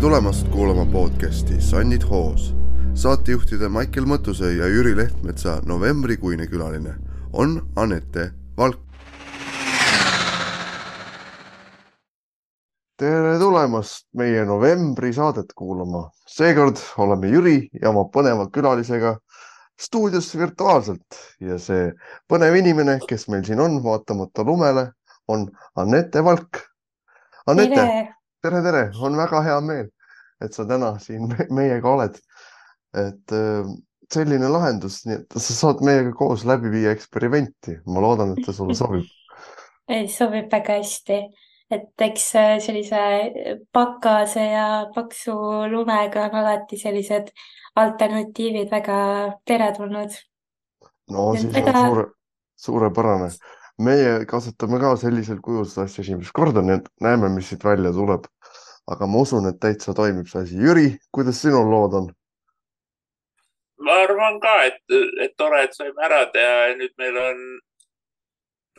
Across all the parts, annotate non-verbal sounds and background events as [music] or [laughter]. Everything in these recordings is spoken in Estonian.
tulemast kuulama podcasti Sannid hoos. saatejuhtide Maicel Mõttusõi ja Jüri Lehtmetsa novembrikuine külaline on Anette Valk. tere tulemast meie novembri saadet kuulama. seekord oleme Jüri ja oma põneva külalisega stuudios virtuaalselt ja see põnev inimene, kes meil siin on, vaatamata lumele, on Anette Valk. Anette tere, tere, on väga hea meel, et sa täna siin me- meiega oled. et äh, selline lahendus, nii et sa saad meiega koos läbi viia eksperimenti. ma loodan, et see sulle sobib. Ei, sobib väga hästi, et eks äh, sellise pakase ja paksu lumega on alati sellised alternatiivid väga teretulnud. no et siis on väga- suure, suurepärane. Meie kasutame ka sellisel kujul seda asja esimest korda, nii et näeme, mis siit välja tuleb. aga ma usun, et täitsa toimib see asi. Jüri, kuidas sinul lood on? ma arvan ka, et, et tore, et saime ära teha ja nüüd meil on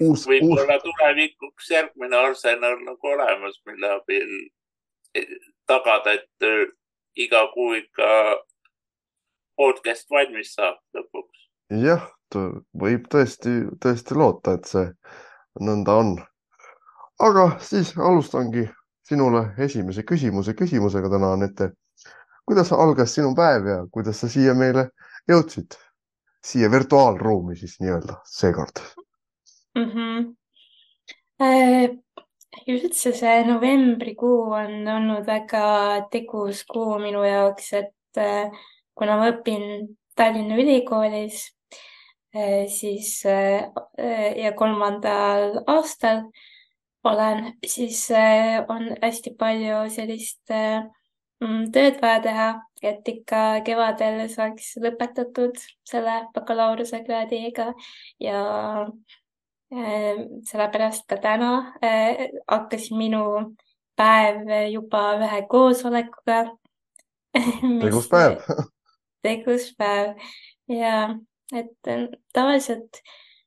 uus, võib-olla tulevikuks järgmine arsenal nagu olemas, mille abil tagada, et iga kuu ikka podcast valmis saab lõpuks. jah, võib tõesti, tõesti loota, et see nõnda on. aga siis alustangi sinule esimese küsimuse küsimusega täna, Anette. kuidas algas sinu päev ja kuidas sa siia meile jõudsid? siia virtuaalruumi siis nii-öelda seekord. mm. -hmm. üldse see novembrikuu on olnud väga tegus kuu minu jaoks, et äh, kuna ma õpin Tallinna Ülikoolis, siis äh, ja kolmandal aastal olen, siis äh, on hästi palju sellist äh, mm, tööd vaja teha, et ikka kevadel saaks lõpetatud selle bakalaureusekraadiga ja äh, sellepärast ka täna äh, hakkas minu päev juba ühe koosolekuga. [laughs] tegus päev. [laughs] tegus päev ja et äh, tavaliselt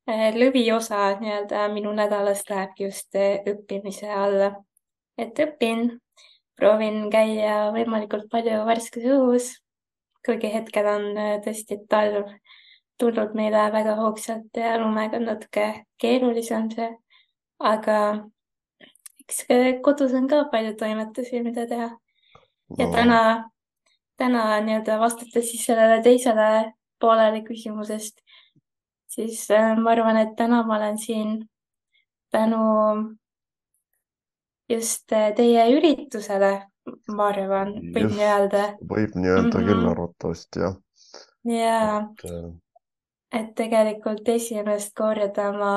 äh, lõviosa nii-öelda minu nädalast lähebki just äh, õppimise alla. et õpin, proovin käia võimalikult palju värskes õhus, kuigi hetkel on tõesti talv. Tulnud meile väga hoogsalt ja lumega on natuke keerulisem see, aga eks kodus on ka palju toimetusi, mida teha. Ja täna, täna nii-öelda vastates siis sellele teisele poolele küsimusest, siis äh, ma arvan, et täna ma olen siin tänu just äh, teie üritusele, ma arvan, võib Just. nii öelda. võib nii öelda Mhm. küll arvatavasti jah. ja et äh, et tegelikult esimest korda ma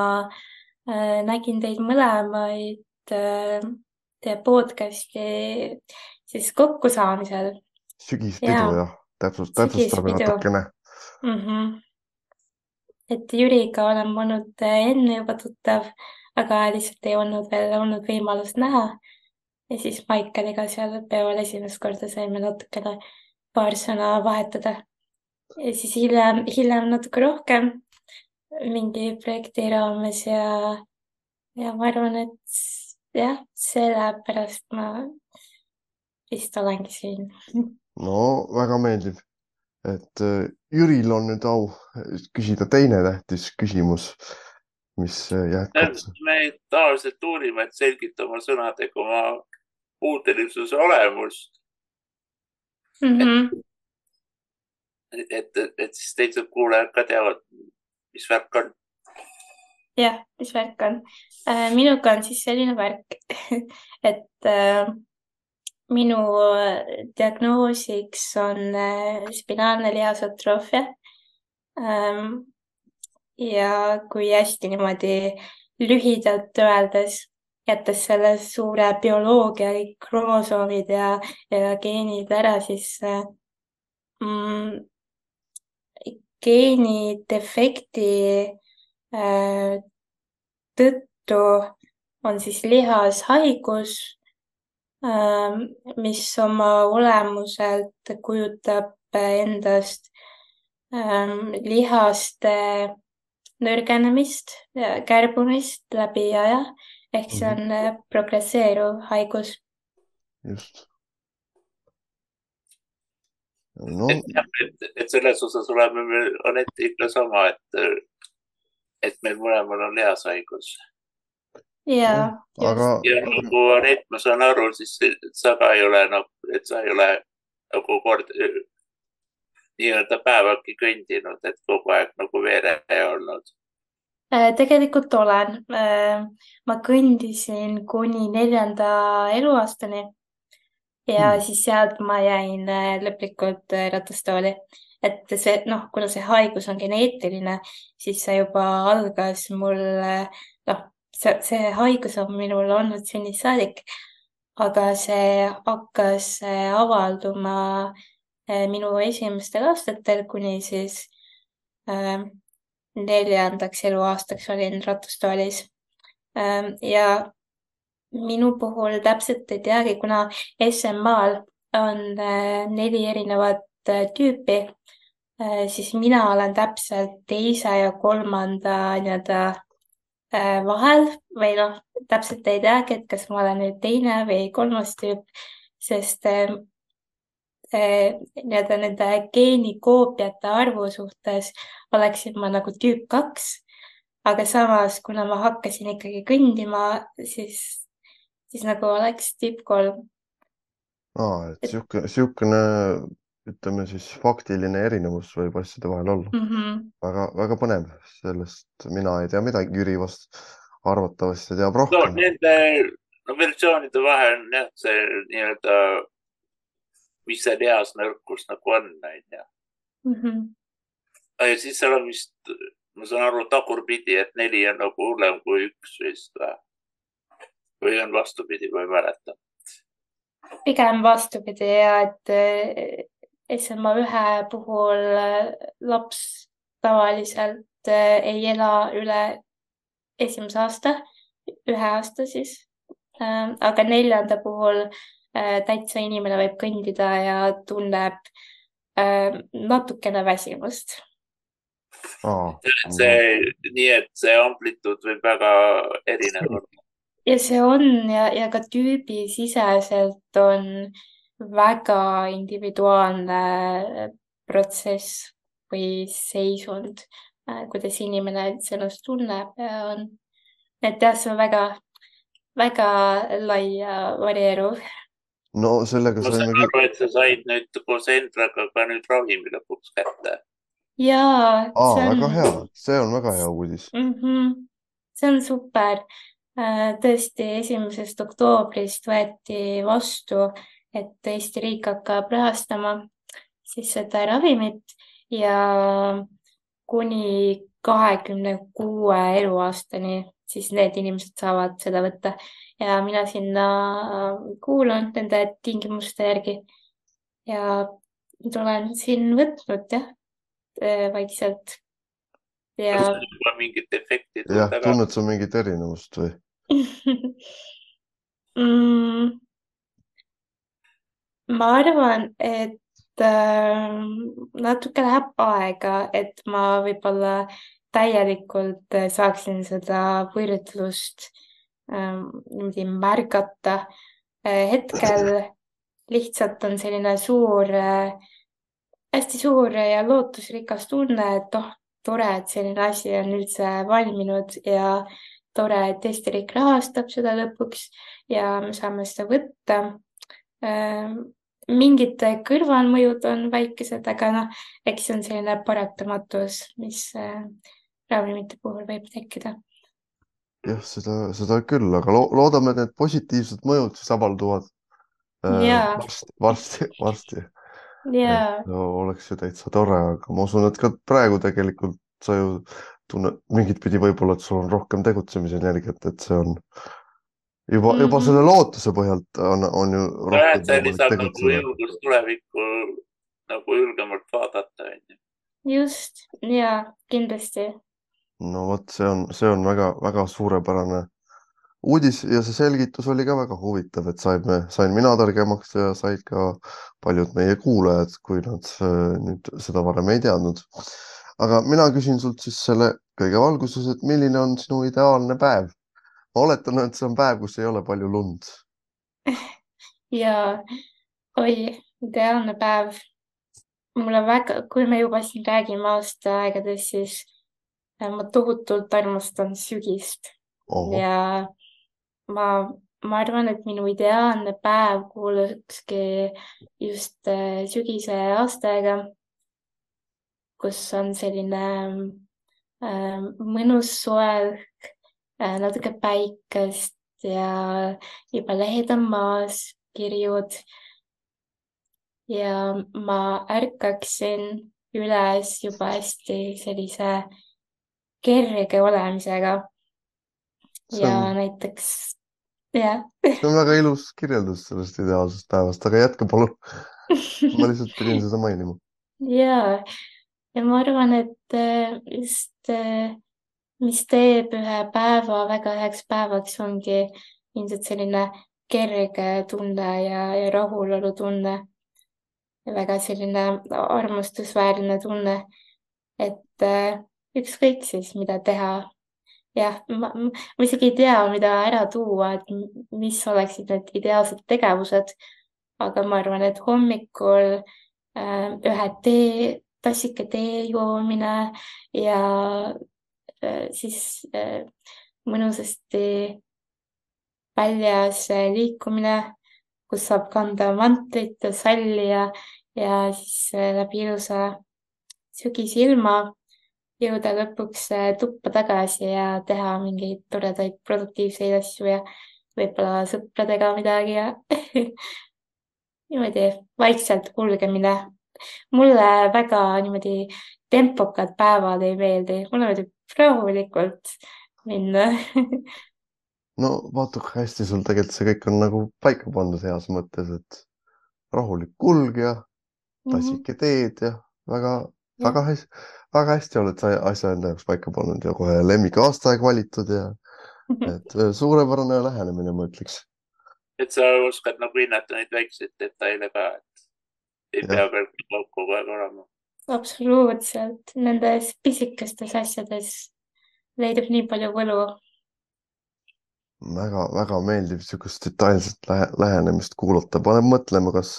äh, nägin teid mõlemaid äh, teie podcast'i siis kokkusaamisel sügispidu Jaa. jah, täpsust, täpsustame natukene. Mm. -hmm. et Jüriga olen olnud äh, enne juba tuttav, aga lihtsalt ei olnud veel olnud võimalust näha. ja siis Maikeliga seal peol esimest korda saime natukene paar sõna vahetada. ja siis hiljem, hiljem natuke rohkem mingi projekti raames ja, ja ma arvan, et jah, sellepärast ma vist olengi siin. no väga meeldiv, et äh, Jüril on nüüd au küsida teine tähtis küsimus, mis äh, jätkab. me tavaliselt uurime, et selgita oma sõnadega oma puutelisuse olemust, Mm -hmm. et, et, et siis teised kuulajad ka teavad, mis värk on. jah, mis värk on? minuga on siis selline värk, [laughs] et äh, minu diagnoosiks on äh, spinaalne lihasotroofia. ja kui hästi niimoodi lühidalt öeldes, jättes selle suure bioloogia, kõik kromosoomid ja, ja geenid ära, siis äh, mm, geenidefekti äh, tõttu on siis lihashaigus, mis oma olemuselt kujutab endast lihaste nõrgenemist, kärbumist läbi aja ehk see on progresseeruv haigus. just. no et et, et selles osas oleme me Aneti ikka sama, et, et meil mõlemal on lihashaigus. Ja aga ja nagu Anett, ma saan aru, siis sa ka ei ole nagu, et sa ei ole nagu kord nii-öelda päevagi kõndinud, et kogu aeg nagu veere olnud. Äh, tegelikult olen. ma kõndisin kuni neljanda eluaastani ja Hmm. siis sealt ma jäin äh, lõplikult äh, ratastooli. et see, noh, kuna see haigus on geneetiline, siis see juba algas mul, see, see haigus on minul olnud sünnist saadik, aga see hakkas äh, avalduma äh, minu esimestel aastatel, kuni siis äh, neljandaks eluaastaks olin ratastoolis. ja minu puhul täpselt ei teagi, kuna SMA-l on äh, neli erinevat äh, tüüpi, siis mina olen täpselt teise ja kolmanda nii-öelda vahel või noh, täpselt ei teagi, et kas ma olen nüüd teine või kolmas tüüp, sest äh, äh, nii-öelda nende geenikoopiate arvu suhtes oleksin ma nagu tüüp kaks, aga samas, kuna ma hakkasin ikkagi kõndima, siis, siis nagu oleks tüüp kolm. aa, et sihuke, sihukene, ütleme siis faktiline erinevus võib asjade vahel olla. mm. -hmm. väga, väga põnev, sellest mina ei tea midagi, Jüri vast arvatavasti teab no rohkem. nende no, versioonide vahe on jah, see nii-öelda, mis see lihas nõrkus nagu on, onju. Mm -hmm. ja siis seal on vist, ma saan aru, tagurpidi, et neli on nagu hullem kui üks vist või? või on vastupidi, ma ei mäleta. pigem vastupidi ja et SMA ühe puhul eh, laps tavaliselt eh, ei ela üle esimese aasta, ühe aasta siis. aga neljanda puhul eh, täitsa inimene võib kõndida ja tunneb eh, natukene väsimust. see, nii et see amplituud võib väga erinev olla. ja see on ja, ja ka tüübisiseselt on väga individuaalne protsess või seisund, kuidas inimene üldse ennast tunneb ja on, et jah, see on väga, väga lai ja varieeruv. no sellega ma saan aru, et sa said nüüd koos Endraga ka nüüd ravimi lõpuks kätte. jaa, aa, väga on hea, see on väga hea uudis. mm. -hmm. see on super. tõesti, esimesest oktoobrist võeti vastu, et Eesti riik hakkab rahastama siis seda ravimit ja kuni kahekümne kuue eluaastani siis need inimesed saavad seda võtta. Ja mina sinna kuulun nende tingimuste järgi ja nüüd olen siin võtnud jah, vaikselt. Ja kas sul juba mingit efekti jah, tunned sa mingit erinevust või? [laughs] mm, ma arvan, et äh, natuke läheb aega, et ma võib-olla täielikult saaksin seda võrdlust äh, niimoodi märgata äh,. hetkel lihtsalt on selline suur äh,, hästi suur ja lootusrikas tunne, et oh, tore, et selline asi on üldse valminud ja tore, et Eesti riik rahastab seda lõpuks ja me saame seda võtta ähm, mingid kõrvalmõjud on väikesed, aga noh, eks see on selline paratamatus, mis äh, ravimite puhul võib tekkida. jah, seda, seda küll, aga lo loodame, et need positiivsed mõjud siis avalduvad äh, varsti, varsti, varsti. no oleks ju täitsa tore, aga ma usun, et ka praegu tegelikult sa ju tunned mingit pidi võib-olla, et sul on rohkem tegutsemisenergiat, et see on juba mm, -hmm. juba Mhm. selle lootuse põhjalt on, on ju nojah, rohkem et see lisab nagu julgust tulevikku nagu julgemalt vaadata, onju. just ja kindlasti. no vot, see on, see on väga-väga suurepärane uudis ja see selgitus oli ka väga huvitav, et saime, sain mina targemaks ja said ka paljud meie kuulajad, kui nad äh, nüüd seda varem ei teadnud. aga mina küsin sult siis selle kõige valguses, et milline on sinu ideaalne päev? Ma oletan, et see on päev, kus ei ole palju lund. [laughs] ja oi, ideaalne päev. mulle väga, kui me juba siin räägime aastaaegadest, siis äh, ma tohutult armastan sügist ja ma, ma arvan, et minu ideaalne päev kuulukski just äh, sügise aastaaega, kus on selline äh, mõnus soe natuke päikest ja juba lehed on maas, kirjud. ja ma ärkaksin üles juba hästi sellise kerge olemisega. ja on... näiteks, jah. see on väga ilus kirjeldus sellest ideaalsest päevast, aga jätka palun ma lihtsalt pidin seda mainima. [laughs] ja, ja ma arvan, et äh, just äh, mis teeb ühe päeva väga heaks päevaks, ongi ilmselt selline kerge tunne ja, ja rahulolu tunne. väga selline armastusväärne tunne, et äh, ükskõik siis, mida teha. jah, ma, isegi ei tea, mida ära tuua, et mis oleksid need ideaalsed tegevused. aga ma arvan, et hommikul äh, ühe tee, tassike tee joomine ja siis äh, mõnusasti väljas äh, liikumine, kus saab kanda mantlit salli ja, ja siis läbi ilusa sügisilma jõuda lõpuks tuppa tagasi ja teha mingeid toredaid produktiivseid asju ja võib-olla sõpradega midagi ja [laughs] niimoodi vaikselt kulgemine. mulle väga niimoodi tempokad päevad ei meeldi, mulle meeldib rahulikult minna [laughs] no vaata, kui hästi sul tegelikult see kõik on nagu paika pandud heas mõttes, et rahulik kulg ja mhm. tassike teed ja väga, väga hästi, väga hästi oled sa asja enda jaoks paika pannud ja kohe lemmikaastaaeg valitud ja [laughs] et äh, suurepärane lähenemine, ma ütleks. et sa oskad nagu hinnata neid väikseid detaile ka, et ei ja. pea veel kogu aeg olema absoluutselt, nendes pisikestes asjades leidub nii palju võlu väga-väga meeldib niisugust detailset lähe, lähenemist kuulata, paneb mõtlema, kas,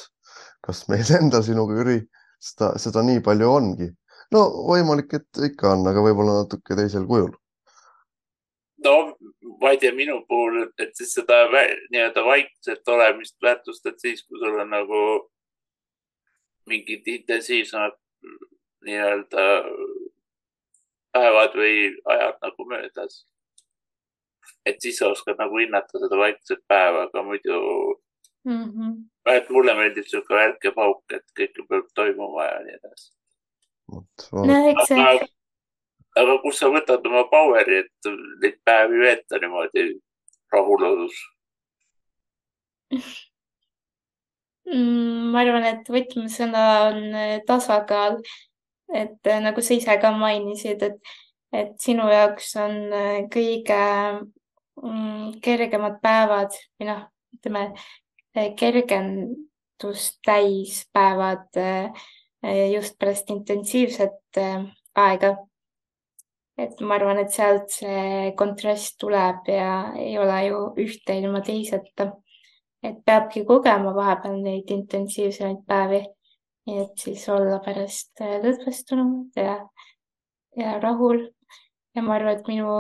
kas meil [laughs] endal sinuga, Jüri, seda, seda nii palju ongi. no võimalik, et ikka on, aga võib-olla natuke teisel kujul. no ma ei tea, minu puhul, et siis seda nii-öelda vaikset olemist väärtustad siis, kui sul on nagu mingid intensiivsemad nii-öelda päevad või ajad nagu möödas. et siis sa oskad nagu hinnata seda vaikset päeva, aga muidu mm. -hmm. et mulle meeldib sihuke värk ja pauk, et kõik peab toimuma ja nii edasi. no eks see. aga, aga kust sa võtad oma power'i, et neid päevi veeta niimoodi rahulolus? [laughs] ma arvan, et võtmesõna on eh, tasakaal et äh, nagu sa ise ka mainisid, et, et sinu jaoks on äh, kõige mm, kergemad päevad või noh, ütleme äh, kergendust täis päevad just pärast intensiivset aega. et ma arvan, et sealt see kontrast tuleb ja ei ole ju ühte ilma teiseta. Et peabki kogema vahepeal neid intensiivsemaid päevi et siis olla pärast äh, lõdvestunud ja, ja rahul. ja ma arvan, et minu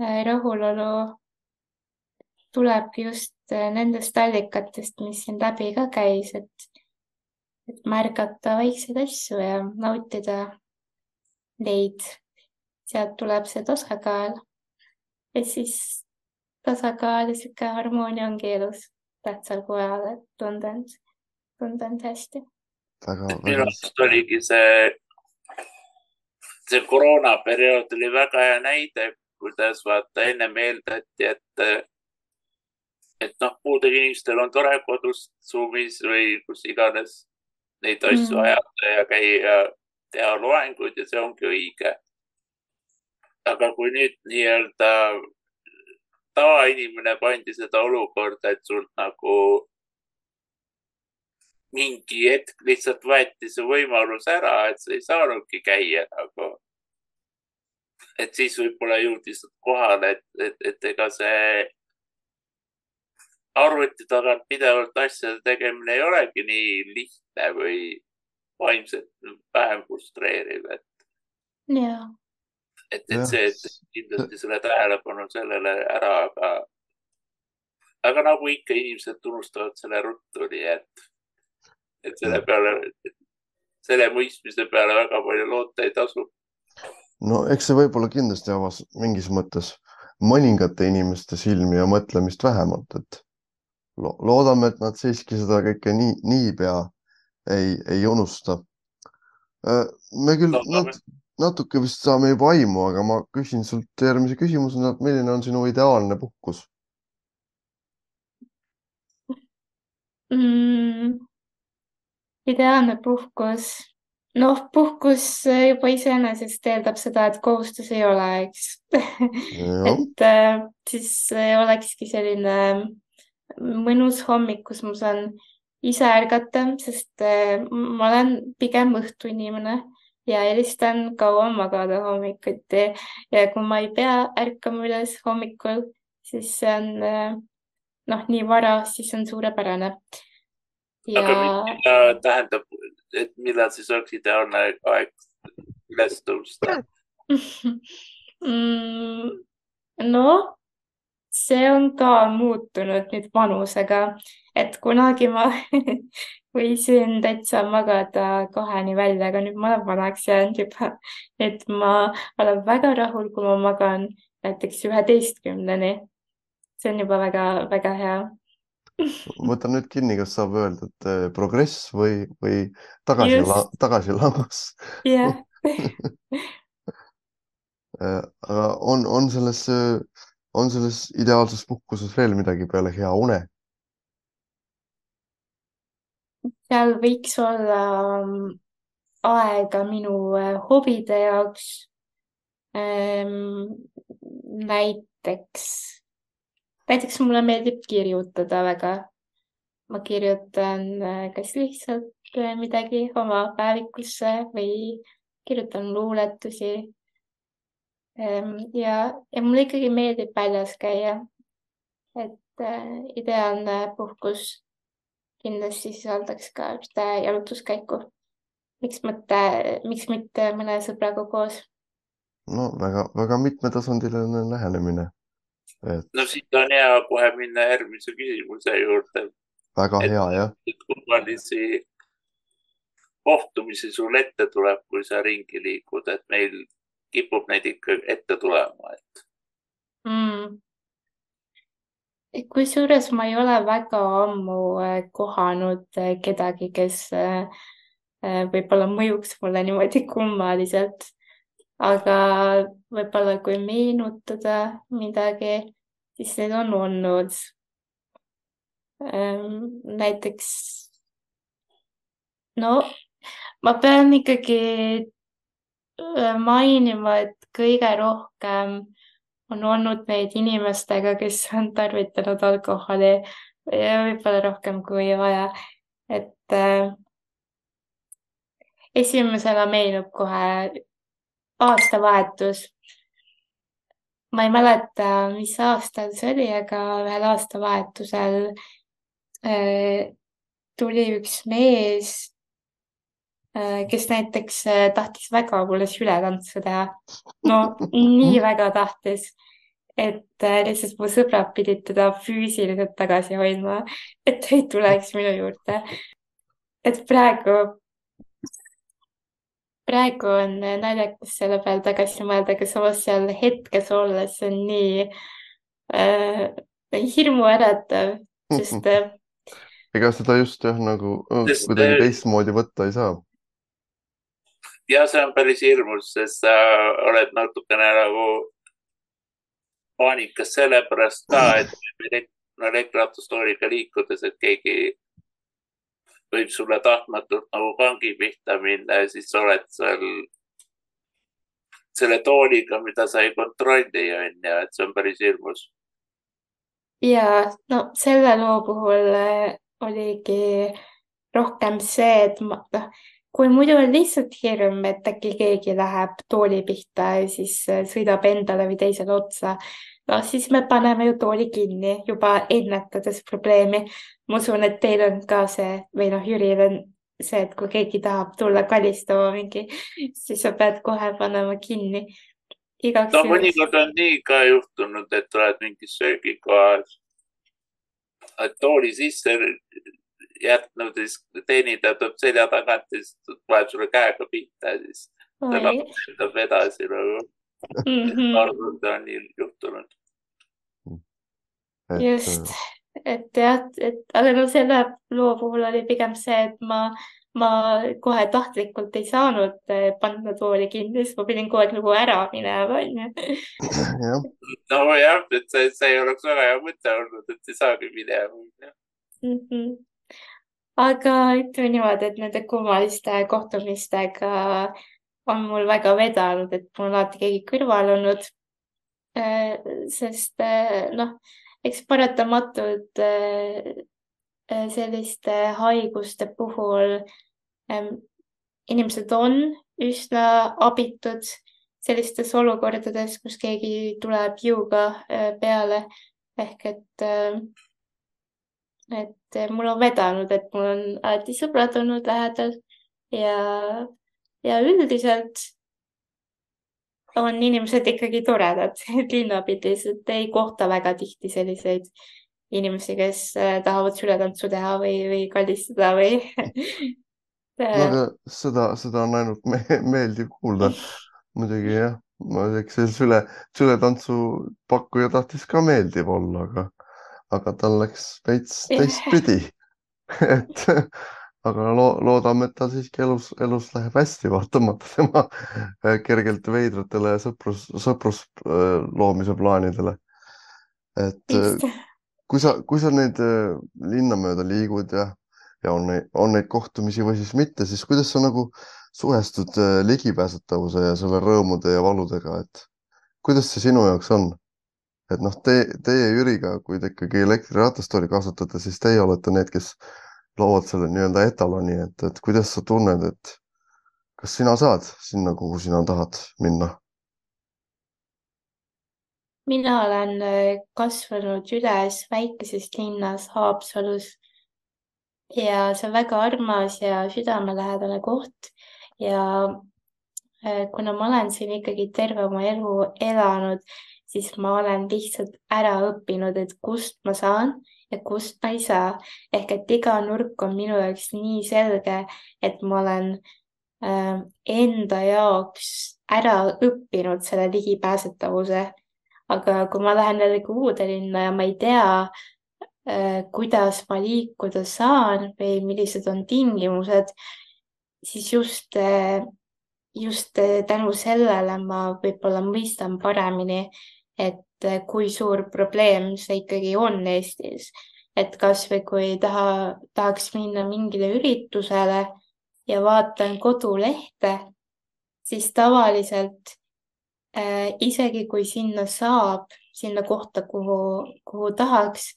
äh, rahulolu tulebki just äh, nendest allikatest, mis siin läbi ka käis, et, et märgata väikseid asju ja nautida neid. sealt tuleb see tasakaal. et siis tasakaal ja sihuke harmoonia ongi elus tähtsal kohal, et tunda end, tunda end hästi minu arust oligi see, see koroonaperiood oli väga hea näide, kuidas vaata ennem eeldati, et, et noh, puudega inimestel on tore kodus Zoomis või kus iganes neid asju mm. ajada ja käia, teha loenguid ja see ongi õige. aga kui nüüd nii-öelda tavainimene pandi seda olukorda, et sult nagu mingi hetk lihtsalt võeti see võimalus ära, et sa ei saanudki käia nagu. et siis võib-olla jõudis kohale, et, et, et ega see arvuti tagant pidevalt asjade tegemine ei olegi nii lihtne või, vaimselt vähem frustreeriv, et, ja, et, et see, et kindlasti selle tähelepanu sellele ära, aga, aga nagu ikka, inimesed unustavad selle ruttu, nii et, et selle peale, selle mõistmise peale väga palju loota ei tasu. no eks see võib-olla kindlasti avas mingis mõttes mõningate inimeste silmi ja mõtlemist vähemalt, et lo loodame, et nad siiski seda kõike nii, niipea ei, ei unusta. me küll Loodame. Nat natuke vist saame juba aimu, aga ma küsin sult järgmise küsimusena, et milline on sinu ideaalne puhkus? mm, ideaalne puhkus. noh, puhkus juba iseenesest eeldab seda, et kohustusi ei ole, eks [laughs] et äh, siis olekski selline mõnus hommik, kus ma saan ise ärgata, sest äh, ma olen pigem õhtuinimene ja eelistan kaua magada hommikuti ja kui ma ei pea ärkama üles hommikul, siis see on äh, noh, nii vara, siis on suurepärane. ja aga mida tähendab, et millal siis oleks ideaalne aeg üles tõusta? [laughs] Mm, no see on ka muutunud nüüd vanusega, et kunagi ma [laughs] võisin täitsa magada kaheni välja, aga nüüd ma olen vanaks jäänud juba, et ma olen väga rahul, kui ma magan näiteks üheteistkümneni. see on juba väga-väga hea. [laughs] võtan nüüd kinni, kas saab öelda, et eh, progress või, või tagasi, Just. tagasilangus jah, Äh, [laughs] aga on, on selles, on selles ideaalses puhkuses veel midagi peale hea une? seal võiks olla mm, aega minu äh, hobide jaoks. näiteks, näiteks mulle meeldib kirjutada väga. ma kirjutan äh, kas lihtsalt äh, midagi oma päevikusse või kirjutan luuletusi. Ja, ja mulle ikkagi meeldib väljas käia. et äh, ideaalne puhkus kindlasti sisaldaks ka ühte jalutuskäiku. miks mitte, miks mitte mõne sõbraga koos. no väga-väga mitmetasandiline lähenemine. et no siit on hea kohe minna järgmise küsimuse juurde, väga Et- hea jah, kummalisi kohtumisi sul ette tuleb, kui sa ringi liikud, et meil kipub neid ikka ette tulema, et mm. kusjuures ma ei ole väga ammu äh, kohanud äh, kedagi, kes äh, võib-olla mõjuks mulle niimoodi kummaliselt. aga võib-olla kui meenutada midagi, siis need on olnud ähm, näiteks no ma pean ikkagi mainima, et kõige rohkem on olnud neid inimestega, kes on tarvitanud alkoholi võib-olla rohkem kui vaja. et äh, esimesena meenub kohe aastavahetus. ma ei mäleta, mis aastal see oli, aga ühel aastavahetusel äh, tuli üks mees kes näiteks äh, tahtis väga mulle sületantsu teha. no [laughs] nii väga tahtis, et äh, lihtsalt mu sõbrad pidid teda füüsiliselt tagasi hoidma, et ta ei tuleks minu juurde. et praegu, praegu on äh, naljakas selle peale tagasi mõelda, aga samas seal hetkes olles on nii äh, hirmuäratav, sest äh, [laughs] ega seda just jah, nagu äh, Sest, kuidagi äh, teistmoodi võtta ei saa. Ja see on päris hirmus, sest sa oled natukene nagu paanikas sellepärast ka, et no elektrirattastooliga liikudes, et keegi võib sulle tahtmatult nagu kangi pihta minna ja siis oled seal selle tooliga, mida sa ei kontrolli, onju, et see on päris hirmus. ja no selle loo puhul oligi rohkem see, et ma, noh, kui muidu on lihtsalt hirm, et äkki keegi läheb tooli pihta ja siis äh, sõidab endale või teisele otsa, no siis me paneme ju tooli kinni juba ennetades probleemi. ma usun, et teil on ka see või noh, Jüril on see, et kui keegi tahab tulla kalistama mingi, siis sa pead kohe panema kinni. no mõnikord on nii ka juhtunud, et oled mingis söögikohas, tooli sisse jätnud siis teenindaja tuleb selja tagant ja siis paneb sulle käega pihta ja siis ta oi lapsendab edasi nagu. Mhm. korduvalt on nii juhtunud. et just, et jah, et aga no selle loo puhul oli pigem see, et ma, ma kohe tahtlikult ei saanud eh, panna tooli kinni, siis ma pidin kogu aeg nagu ära minema, onju. [laughs] jah, nojah, et see, see ei oleks väga hea mõte olnud, et ei saagi minema minna. Aga ütleme niimoodi, et nende kummaliste kohtumistega on mul väga vedanud, et mul on alati keegi kõrval olnud. sest eh, noh, eks paratamatult eh, selliste haiguste puhul em, inimesed on üsna abitud sellistes olukordades, kus keegi tuleb jõuga peale ehk et eh, et eh, mul on vedanud, et mul on alati sõbrad olnud lähedal ja, ja üldiselt on inimesed ikkagi toredad linnapildis, [laughs] et ei kohta väga tihti selliseid inimesi, kes eh, tahavad sületantsu teha või, või kallistada või [laughs] no aga seda, seda on ainult me meeldiv kuulda. muidugi jah, ma ütleks, see süle, sületantsu pakkuja tahtis ka meeldiv olla, aga, aga tal läks veits [laughs] teistpidi. et aga lo loodame, et tal siiski elus, elus läheb hästi, vaatamata tema äh, kergelt veidratele sõprus, sõprus äh, loomise plaanidele. et äh, kui sa, kui sa neid linna mööda liigud ja, ja on neid, on neid kohtumisi või siis mitte, siis kuidas sa nagu suhestud ligipääsetavuse ja selle rõõmude ja valudega, et kuidas see sinu jaoks on? Et noh, te, teie Jüriga, kui te ikkagi elektriratastooli kasutate, siis teie olete need, kes loovad selle nii-öelda etaloni, et, et kuidas sa tunned, et kas sina saad sinna, kuhu sina tahad minna? mina olen eh, kasvanud üles väikeses linnas Haapsalus ja see on väga armas ja südamelähedane koht ja eh, kuna ma olen siin ikkagi terve oma elu elanud, siis ma olen lihtsalt ära õppinud, et kust ma saan ja kust ma ei saa. ehk et iga nurk on minu jaoks nii selge, et ma olen äh, enda jaoks ära õppinud selle ligipääsetavuse. aga kui ma lähen jällegi uude linna ja ma ei tea äh,, kuidas ma liikuda saan või millised on tingimused, siis just äh, just äh, tänu sellele ma võib-olla mõistan paremini, et äh, kui suur probleem see ikkagi on Eestis. et kasvõi kui taha, tahaks minna mingile üritusele ja vaatan kodulehte, siis tavaliselt äh, isegi kui sinna saab, sinna kohta, kuhu, kuhu tahaks,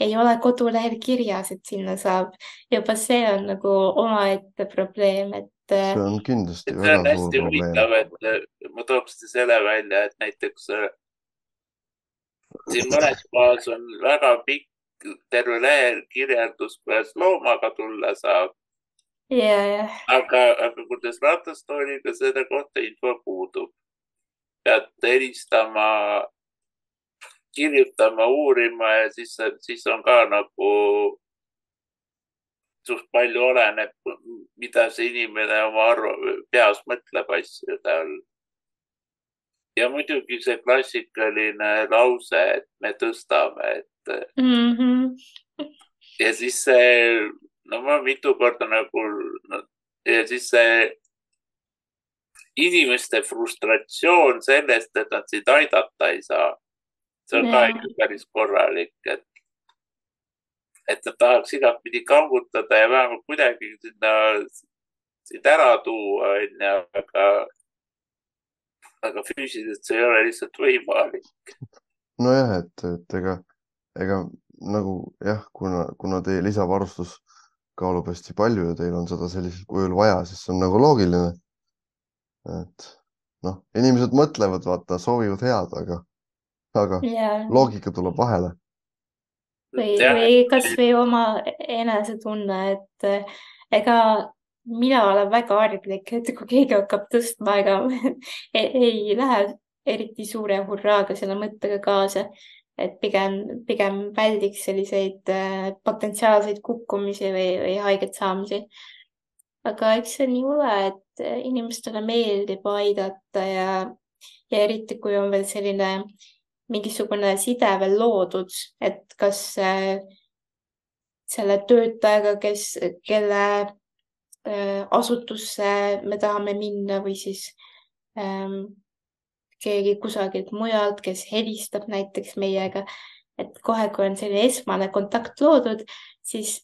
ei ole kodulehel kirjas, et sinna saab. juba see on nagu omaette probleem, et äh, see on kindlasti see on väga suur probleem. ma tooks selle välja, et näiteks äh, siin mõnes kohas on väga pikk, terve lehel kirjeldus, kuidas loomaga tulla saab, ja, ja aga, aga kuidas ratastooliga selle kohta info puudub. pead helistama, kirjutama, uurima ja siis, siis on ka nagu suht palju oleneb, mida see inimene oma arv-, peas mõtleb asjade all. Ja muidugi see klassikaline lause, et me tõstame, et mm. -hmm. ja siis see, no ma mitu korda nagu no, ja siis see inimeste frustratsioon sellest, et nad sind aidata ei saa. see on ka Jaa. ikka päris korralik, et, et nad tahaks igatpidi kangutada ja vähemalt kuidagi sinna, sind ära tuua, onju, aga, aga füüsiliselt see ei ole lihtsalt võimalik. nojah, et, et ega, ega nagu jah, kuna, kuna teie lisavarustus kaalub hästi palju ja teil on seda sellisel kujul vaja, siis see on nagu loogiline. et noh, inimesed mõtlevad, vaata, soovivad head, aga, aga ja, loogika tuleb vahele. või, või kasvõi oma enesetunne, et ega mina olen väga arglik, et kui keegi hakkab tõstma, ega [laughs] ei, ei lähe eriti suure hurraaga selle mõttega kaasa, et pigem, pigem väldiks selliseid äh, potentsiaalseid kukkumisi või, või haiget saamisi. aga eks see nii ole, et inimestele meeldib aidata ja, ja eriti kui on veel selline mingisugune side veel loodud, et kas äh, selle töötajaga, kes, kelle äh, asutusse me tahame minna või siis ähm, keegi kusagilt mujalt, kes helistab näiteks meiega, et kohe, kui on selline esmane kontakt loodud, siis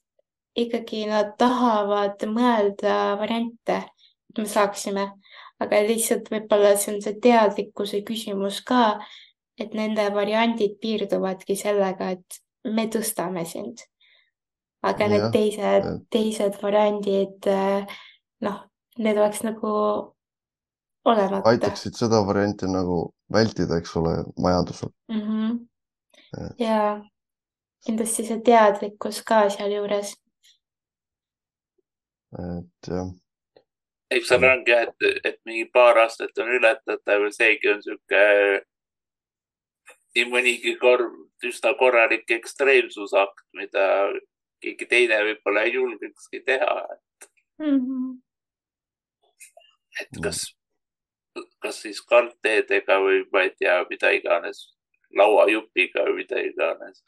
ikkagi nad tahavad mõelda variante, et me saaksime, aga lihtsalt võib-olla see on see teadlikkuse küsimus ka, et nende variandid piirduvadki sellega, et me tõstame sind aga need teised, teised variandid, äh, noh, need oleks nagu olemata. aitaksid seda varianti nagu vältida, eks ole, vajadusel mm. -hmm. Et... ja kindlasti see teadlikkus ka sealjuures. et jah. eks seal ongi jah, et, et mingi paar aastat on ületatav ja seegi on sihuke nii mõnigi kord üsna korralik ekstreemsusakt, mida keegi teine võib-olla ei julgekski teha, et mm. -hmm. et kas, kas siis kaldteedega või ma ei tea, mida iganes, lauajupiga või mida iganes.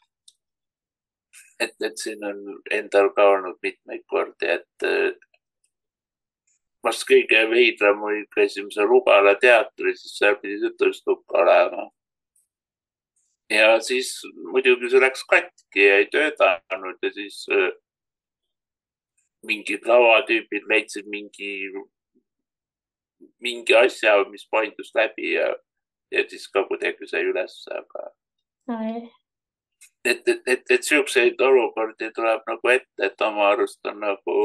et, et siin on endal ka olnud mitmeid kordi, et vast kõige veidram oli, käisime seal Lugala teatris, siis seal pidi jutustukka olema ja siis muidugi see läks katki ja ei töötanud ja siis äh, mingid lavatüübid leidsid mingi, mingi asja, mis paindus läbi ja, ja siis ka kuidagi sai üles, aga no,. et, et, et, et siukseid olukordi tuleb nagu ette, et oma arust on nagu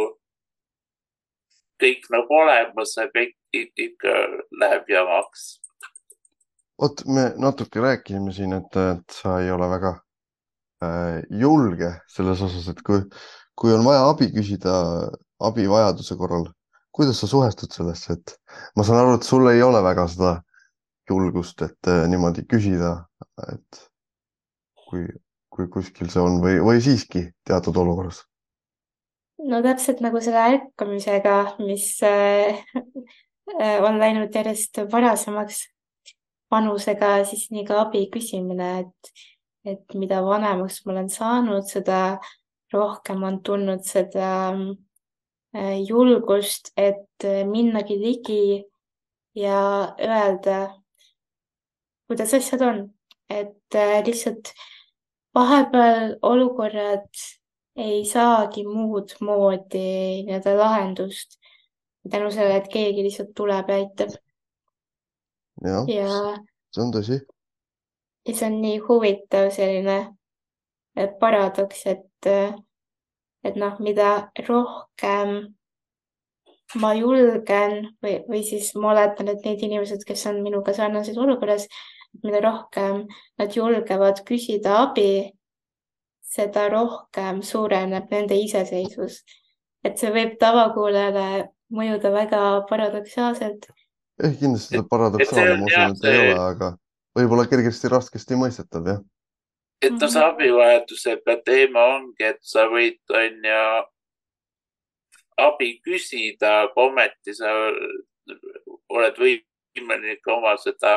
kõik nagu olemas, aga ikka läheb jamaks vot me natuke rääkisime siin, et, et sa ei ole väga äh, julge selles osas, et kui, kui on vaja abi küsida abivajaduse korral, kuidas sa suhestud sellesse, et ma saan aru, et sul ei ole väga seda julgust, et äh, niimoodi küsida, et kui, kui kuskil see on või, või siiski teatud olukorras? no täpselt nagu selle ärkamisega, mis äh, [laughs] on läinud järjest varasemaks vanusega siis nii ka abi küsimine, et, et mida vanemaks ma olen saanud, seda rohkem on tulnud seda äh, julgust, et minnagi ligi ja öelda, kuidas asjad on, et äh, lihtsalt vahepeal olukorrad ei saagi muud moodi nii-öelda lahendust tänu sellele, et keegi lihtsalt tuleb ja aitab jah ja, see on tõsi. ja see on nii huvitav selline paradoks, et, et noh, mida rohkem ma julgen või, või siis ma oletan, et need inimesed, kes on minuga sarnases olukorras, mida rohkem nad julgevad küsida abi, seda rohkem suureneb nende iseseisvus. et see võib tavakuulajale mõjuda väga paradoksaalselt ehk kindlasti see paradoksaalne, ma usun, et ei ole, aga võib-olla kergesti raskesti mõistetav, jah. et no see mhm. abivajadusega teema ongi, et sa võid, on ju, abi küsida, aga ometi sa oled võimeline ka oma seda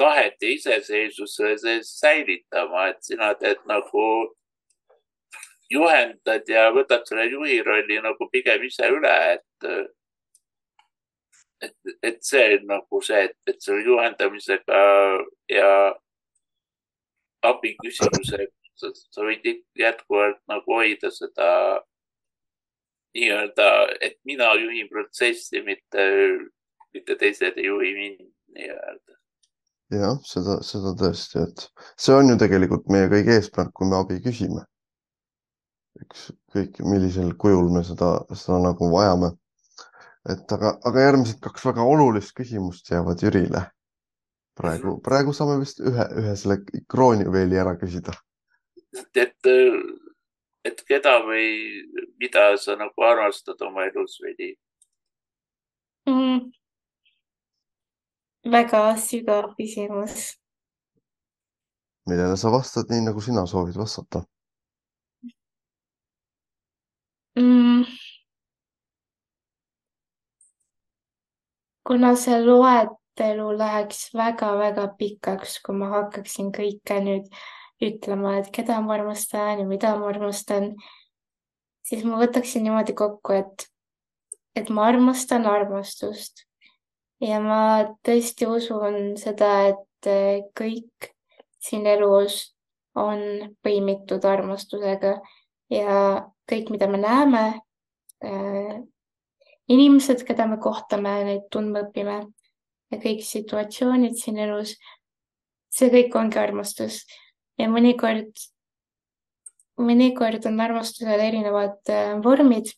tahet ja iseseisvuse sees säilitama, et sina teed nagu juhendad ja võtad selle juhi rolli nagu pigem ise üle, et et, et see nagu see, et, et selle juhendamisega ja abi küsimusega sa, sa võid jätkuvalt nagu hoida seda nii-öelda, et mina juhin protsessi, mitte, mitte teised ei juhi mind nii-öelda. jah, seda, seda tõesti, et see on ju tegelikult meie kõigi eesmärk, kui me abi küsime. ükskõik millisel kujul me seda, seda nagu vajame et aga, aga järgmised kaks väga olulist küsimust jäävad Jürile. praegu, praegu saame vist ühe, ühe selle krooniveeli ära küsida. et et keda või mida sa nagu armastad oma elus või nii mm.? väga sügav küsimus. millele sa vastad nii, nagu sina soovid vastata mm.? Kuna see loetelu läheks väga-väga pikaks, kui ma hakkaksin kõike nüüd ütlema, et keda ma armastan ja mida ma armastan, siis ma võtaksin niimoodi kokku, et, et ma armastan armastust. Ja ma tõesti usun seda, et kõik siin elus on põimitud armastusega ja kõik, mida me näeme, inimesed, keda me kohtame, neid tundma õpime ja kõik situatsioonid siin elus, see kõik ongi armastus ja mõnikord, mõnikord on armastusel erinevad äh, vormid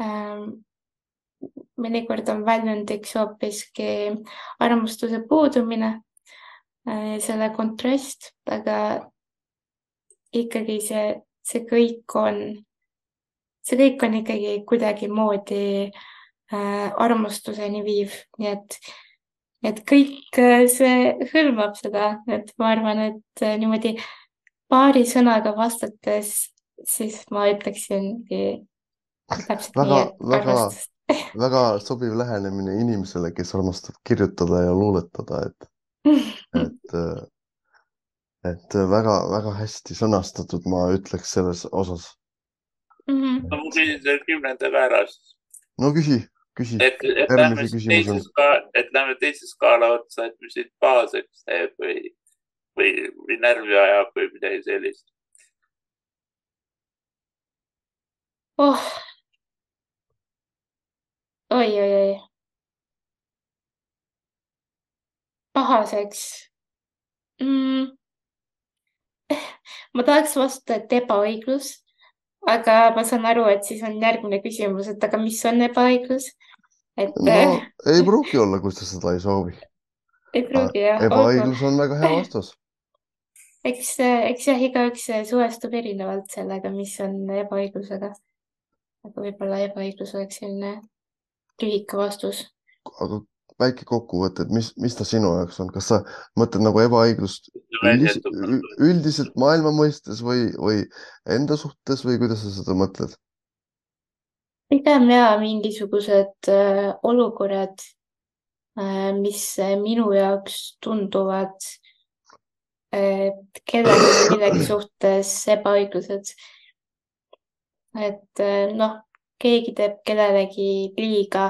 ähm,. mõnikord on väljundiks hoopiski armastuse puudumine äh,, selle kontrast, aga ikkagi see, see kõik on see kõik on ikkagi kuidagimoodi äh, armastuseni viiv, nii et, et kõik äh, see hõlmab seda, et ma arvan, et äh, niimoodi paari sõnaga vastates, siis ma ütleksingi täpselt väga, nii, et väga, armastus. [laughs] väga sobiv lähenemine inimesele, kes armastab kirjutada ja luuletada, et, et, äh, et väga-väga hästi sõnastatud, ma ütleks selles osas mm. -hmm. no ma küsin selle kümnenda ka ära siis. no küsi, küsi. et, et lähme teise skaala, et lähme teise skaala otsa, et mis siit pahaseks teeb või, või, või närvi ajab või midagi sellist. oh. oi, oi, oi. pahaseks mm.. [laughs] ma tahaks vastata, et ebaõiglus aga ma saan aru, et siis on järgmine küsimus, et aga mis on ebaõiglus? et. no ei pruugi olla, kui sa seda ei soovi. ei pruugi jah. ebaõiglus on väga hea vastus. eks, eks jah, igaüks suhestub erinevalt sellega, mis on ebaõiglusega. aga võib-olla ebaõiglus oleks selline lühike vastus. aga väike kokkuvõte, et mis, mis ta sinu jaoks on, kas sa mõtled nagu ebaõiglust üldis, üldiselt maailma mõistes või, või enda suhtes või kuidas sa seda mõtled? pigem ja mingisugused äh, olukorrad äh,, mis minu jaoks tunduvad äh, kellegi millegi [coughs] suhtes ebaõiglused. et äh, noh, keegi teeb kellelegi liiga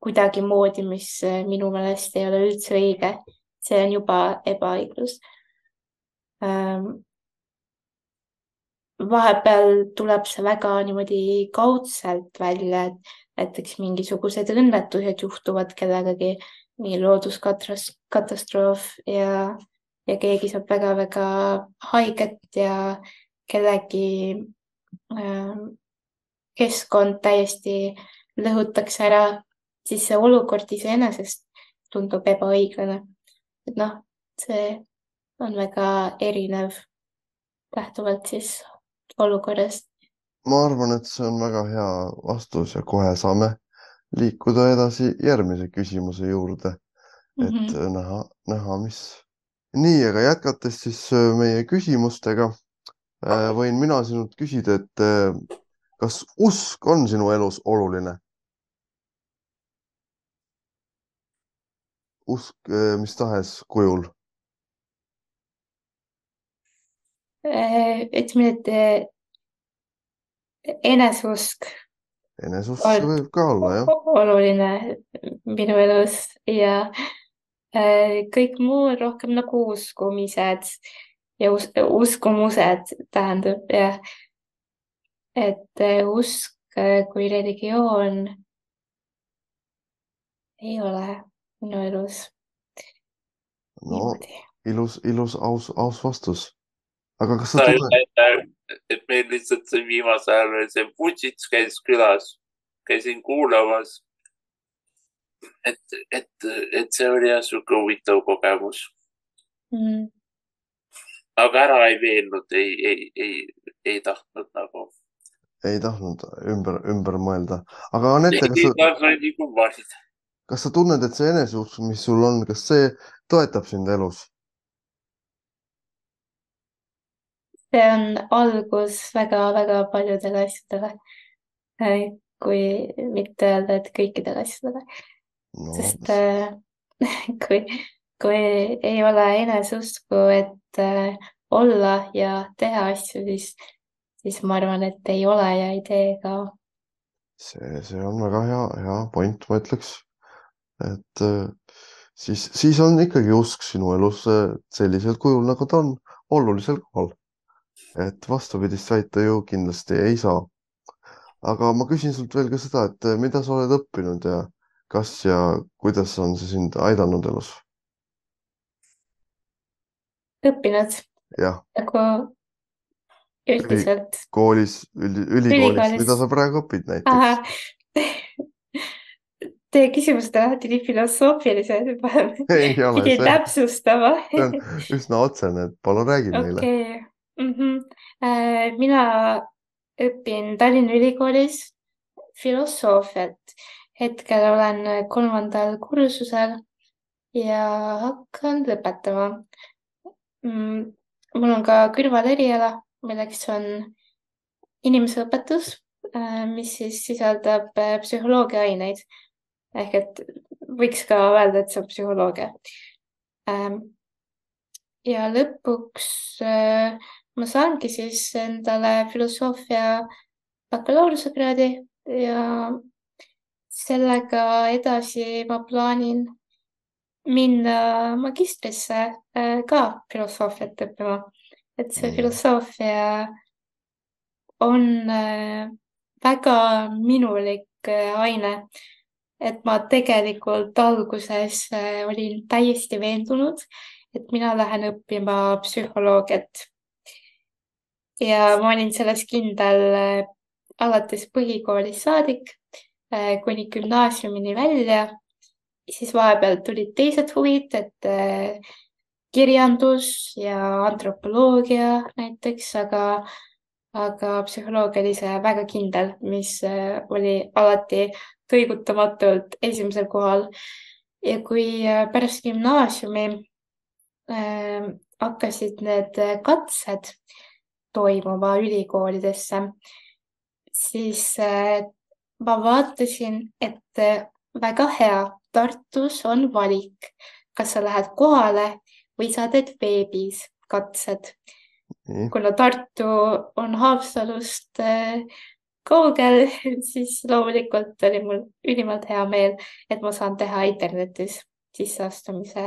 kuidagimoodi, mis eh, minu meelest ei ole üldse õige. see on juba ebaõiglus ähm,. vahepeal tuleb see väga niimoodi kaudselt välja, et näiteks mingisugused õnnetused juhtuvad kellegagi, mingi looduskatastroof ja, ja keegi saab väga-väga haiget ja kellegi ähm, keskkond täiesti lõhutakse ära siis see olukord iseenesest tundub ebaõiglane. et noh, see on väga erinev lähtuvalt siis olukorrast. ma arvan, et see on väga hea vastus ja kohe saame liikuda edasi järgmise küsimuse juurde, et mm -hmm. näha, näha, mis. nii, aga jätkates siis äh, meie küsimustega, äh, võin mina sinult küsida, et äh, kas usk on sinu elus oluline? Usk eh, mis tahes kujul? Eh, ütleme, et eh, eneseusk. eneseusk Ol võib ka olla, jah. oluline minu elus ja kõik muu rohkem nagu uskumised ja us uskumused tähendab jah, et usk kui religioon ei ole elus. no ilus, ilus, aus, aus vastus. aga kas sa tunned? et meil lihtsalt see viimasel ajal see Vutšits käis külas, käisin kuulamas. et, et, et see oli jah sihuke huvitav kogemus mm.. aga ära ei veennud, ei, ei, ei, ei tahtnud nagu. ei tahtnud ümber, ümber mõelda, aga Anette, kas ei sa, tahtnud nagu valida. Kas sa tunned, et see eneseusk, mis sul on, kas see toetab sind elus? see on algus väga-väga paljudele asjadele. kui mitte öelda, et kõikidele asjadele, no, sest äh, [laughs] kui, kui ei ole eneseusku, et äh, olla ja teha asju, siis, siis ma arvan, et ei ole ja ei tee ka. see, see on väga hea, hea point, ma ütleks. Et äh, siis, siis on ikkagi usk sinu elus sellisel kujul, nagu ta on, olulisel kohal. et vastupidist väita ju kindlasti ei saa. aga ma küsin sult veel ka seda, et äh, mida sa oled õppinud ja kas ja kuidas on see sind aidanud elus? õppinud nagu üldiselt. koolis, ülikoolis, Ülikoolis. mida sa praegu õpid näiteks? [laughs] Teie küsimused on alati nii filosoofilised, [laughs] ole, pidin see, täpsustama. see on üsna otsene, et palun räägi meile. okei mm -hmm. mina õpin Tallinna Ülikoolis filosoofiat. hetkel olen kolmandal kursusel ja hakkan lõpetama mm,. mul on ka kõrvaleriala, milleks on inimeseõpetus, mis siis sisaldab äh, psühholoogia aineid ehk et võiks ka öelda, et see on psühholoogia. ja lõpuks äh, ma saangi siis endale filosoofia bakalaureusekraadi ja sellega edasi ma plaanin minna magistrisse äh, ka filosoofiat õppima. et see filosoofia on äh, väga minulik aine. Et ma tegelikult alguses äh, olin täiesti veendunud, et mina lähen õppima psühholoogiat. ja ma olin selles kindel äh, alates põhikoolist saadik äh, kuni gümnaasiumini välja. siis vahepeal tulid teised huvid, et kirjandus ja antropoloogia näiteks, aga aga psühholoogia oli see väga kindel, mis oli alati kõigutamatult esimesel kohal. ja kui äh, pärast gümnaasiumi äh, hakkasid need äh, katsed toimuma ülikoolidesse, siis äh, ma vaatasin, et äh, väga hea, Tartus on valik, kas sa lähed kohale või sa teed veebis katsed? Kuna Tartu on Haapsalust kaugel, [laughs] siis loomulikult oli mul ülimalt hea meel, et ma saan teha internetis sisseastumise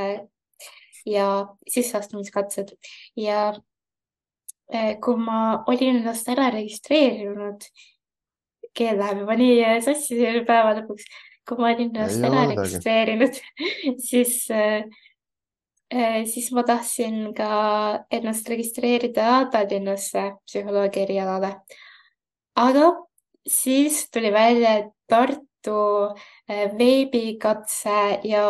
ja sisseastumiskatsed ja äh, kui ma olin ennast ära registreerinud, keel läheb juba nii sassi selle päeva lõpuks, kui ma olin ennast ära midagi. registreerinud, [laughs] siis Eh, siis ma tahtsin ka ennast registreerida Tallinnasse psühholoogia erialale. Aga siis tuli välja, et Tartu eh, veebikatse ja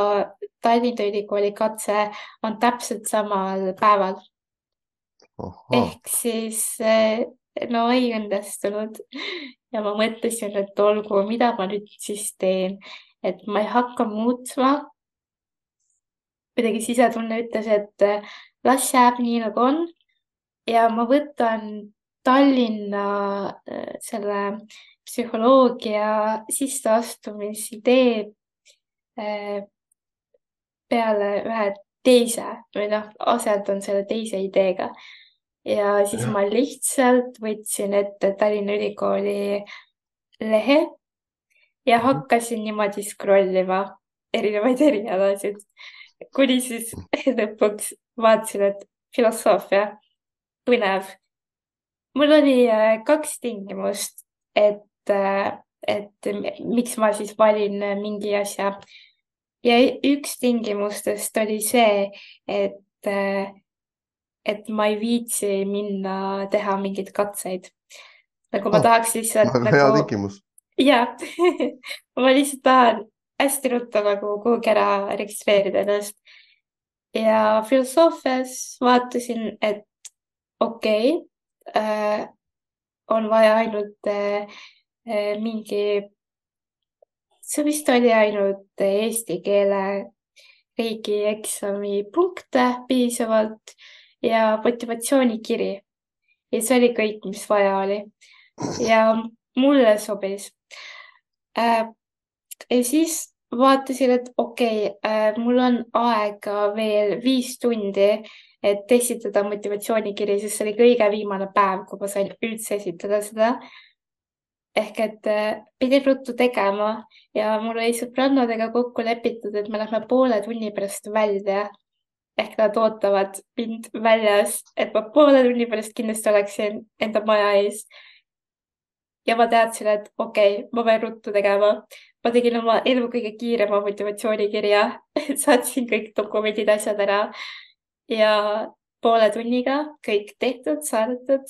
Tallinna Ülikooli katse on täpselt samal päeval. ehk siis eh, no ei õnnestunud ja ma mõtlesin, et olgu, mida ma nüüd siis teen, et ma ei hakka muutma. kuidagi sisetunne ütles, et eh, las jääb nii nagu on ja ma võtan Tallinna eh, selle psühholoogia sisseastumisidee eh, peale ühe teise või noh, asendan selle teise ideega ja siis Jah. ma lihtsalt võtsin ette Tallinna Ülikooli lehe ja Mhm. hakkasin niimoodi scroll ima erinevaid [laughs] erialasid, kuni siis [laughs] lõpuks vaatasin, et filosoofia, põnev. Mul oli äh, kaks tingimust, et, et miks ma siis valin äh, mingi asja ja üks tingimustest oli see, et, et ma ei viitsi minna teha mingeid katseid. nagu ma Oh, tahaks lihtsalt väga hea nagu, tingimus. jah [laughs] ma lihtsalt tahan hästi ruttu nagu kuhugi ära registreerida ennast. ja filosoofias vaatasin, et okei okay, on vaja ainult mingi, see vist oli ainult eesti keele riigieksami punkte piisavalt ja motivatsioonikiri. ja see oli kõik, mis vaja oli. ja mulle sobis. ja siis vaatasin, et okei okay, äh,, mul on aega veel viis tundi, et esitada motivatsioonikiri, sest see oli kõige viimane päev, kui ma sain üldse esitada seda. ehk et äh, pidin ruttu tegema ja mul oli sõbrannadega kokku lepitud, et me lähme poole tunni pärast välja. ehk nad ootavad mind väljas, et ma poole tunni pärast kindlasti oleksin enda maja ees ja ma teadsin, et okei okay,, ma pean ruttu tegema ma tegin oma elu kõige kiirema motivatsioonikirja [laughs] saatsin kõik dokumendid, asjad ära ja poole tunniga kõik tehtud, saadetud.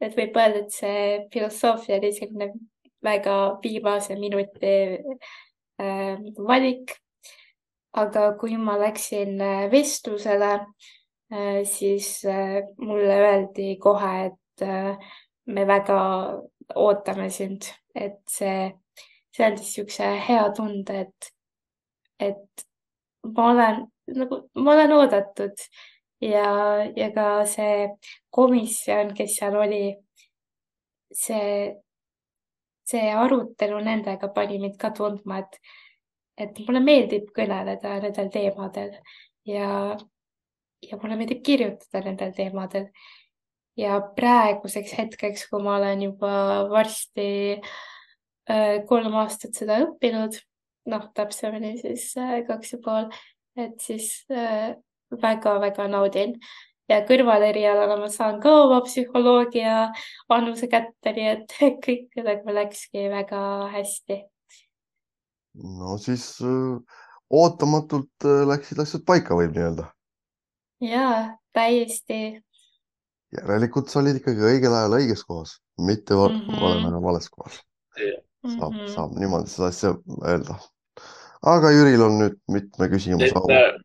et võib öelda, et see filosoofia oli selline väga viimase minuti äh, valik. aga kui ma läksin äh, vestlusele äh,, siis äh, mulle öeldi kohe, et äh, me väga ootame sind, et see see andis niisuguse hea tunde, et, et ma olen nagu, ma olen oodatud ja, ja ka see komisjon, kes seal oli, see, see arutelu nendega pani mind ka tundma, et, et mulle meeldib kõneleda nendel teemadel ja, ja mulle meeldib kirjutada nendel teemadel. ja praeguseks hetkeks, kui ma olen juba varsti äh, kolm aastat seda õppinud, noh, täpsemini siis äh, kaks ja pool, et siis väga-väga äh, naudin ja kõrvalerialana ma saan ka oma psühholoogia annuse kätte, nii et [laughs] kõik nagu läkski väga hästi. no siis ootamatult läksid asjad paika, võib nii öelda. ja täiesti. järelikult sa olid ikkagi õigel ajal õiges kohas, mitte mm -hmm. vale vales kohas saab mm, -hmm. saab niimoodi seda asja öelda. Aga Jüril on nüüd mitme küsimuse au. Äh,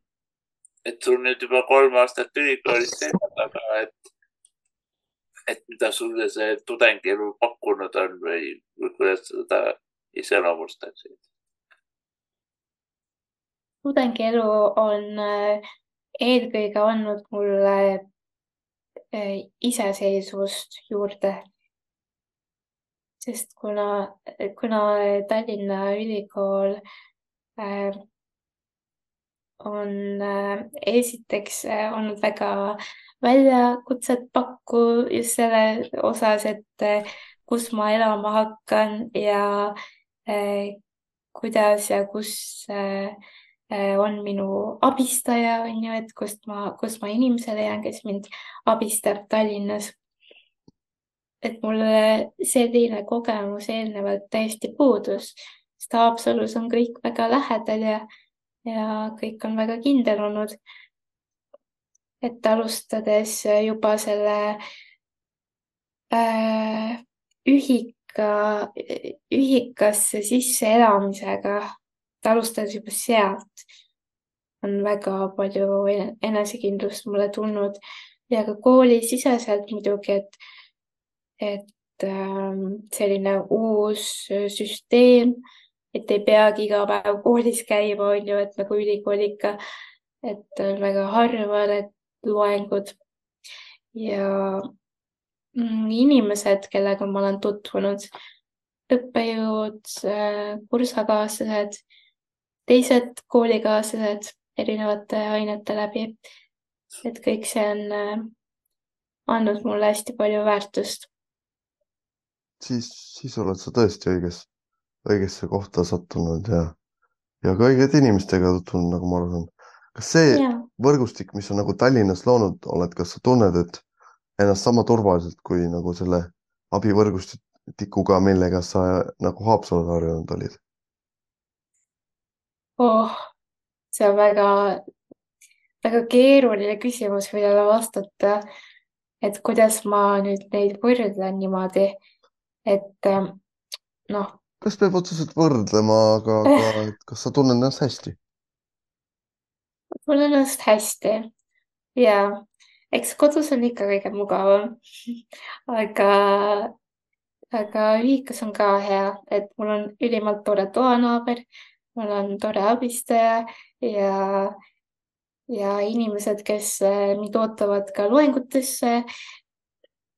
et sul nüüd juba kolm aastat ülikoolis selja taga, et, et mida sulle see tudengielu pakkunud on või, või kuidas sa seda iseloomustaksid? tudengielu on äh, eelkõige andnud mulle äh, iseseisvust juurde sest kuna, kuna Tallinna Ülikool äh, on äh, esiteks äh, olnud väga väljakutset pakkuv just selle osas, et äh, kus ma elama hakkan ja äh, kuidas ja kus äh, äh on minu abistaja, on ju, et kust ma, kust ma inimese leian, kes mind abistab Tallinnas. Et mulle selline kogemus eelnevalt täiesti puudus, sest Haapsalus on kõik väga lähedal ja, ja kõik on väga kindel olnud. et alustades juba selle äh, ühika, ühikasse sisseelamisega, alustades juba sealt, on väga palju enesekindlust mulle tulnud ja ka koolisiseselt muidugi, et et ähm, selline uus süsteem, et ei peagi iga päev koolis käima, on ju, et nagu ülikool ikka, et on väga harva need loengud ja mm, inimesed, kellega ma olen tutvunud, õppejõud, äh, kursakaaslased, teised koolikaaslased erinevate ainete läbi. et kõik see on äh, andnud mulle hästi palju väärtust siis, siis oled sa tõesti õiges, õigesse kohta sattunud ja, ja ka õigete inimestega tutvunud, nagu ma aru saan. kas see ja. võrgustik, mis on nagu Tallinnas loonud, oled, kas sa tunned, et ennast sama turvaliselt kui nagu selle abivõrgustikuga, millega sa nagu Haapsalus harjunud olid oh,? see on väga, väga keeruline küsimus, millele vastata. et kuidas ma nüüd neid võrdlen niimoodi et noh. Kas peab otseselt võrdlema, aga, aga kas sa tunned ennast hästi? tunnen ennast hästi. Ja eks kodus on ikka kõige mugavam. Aga, aga ühikas on ka hea, et mul on ülimalt tore toanaaber, mul on tore abistaja ja, ja inimesed, kes äh, mind ootavad ka loengutesse,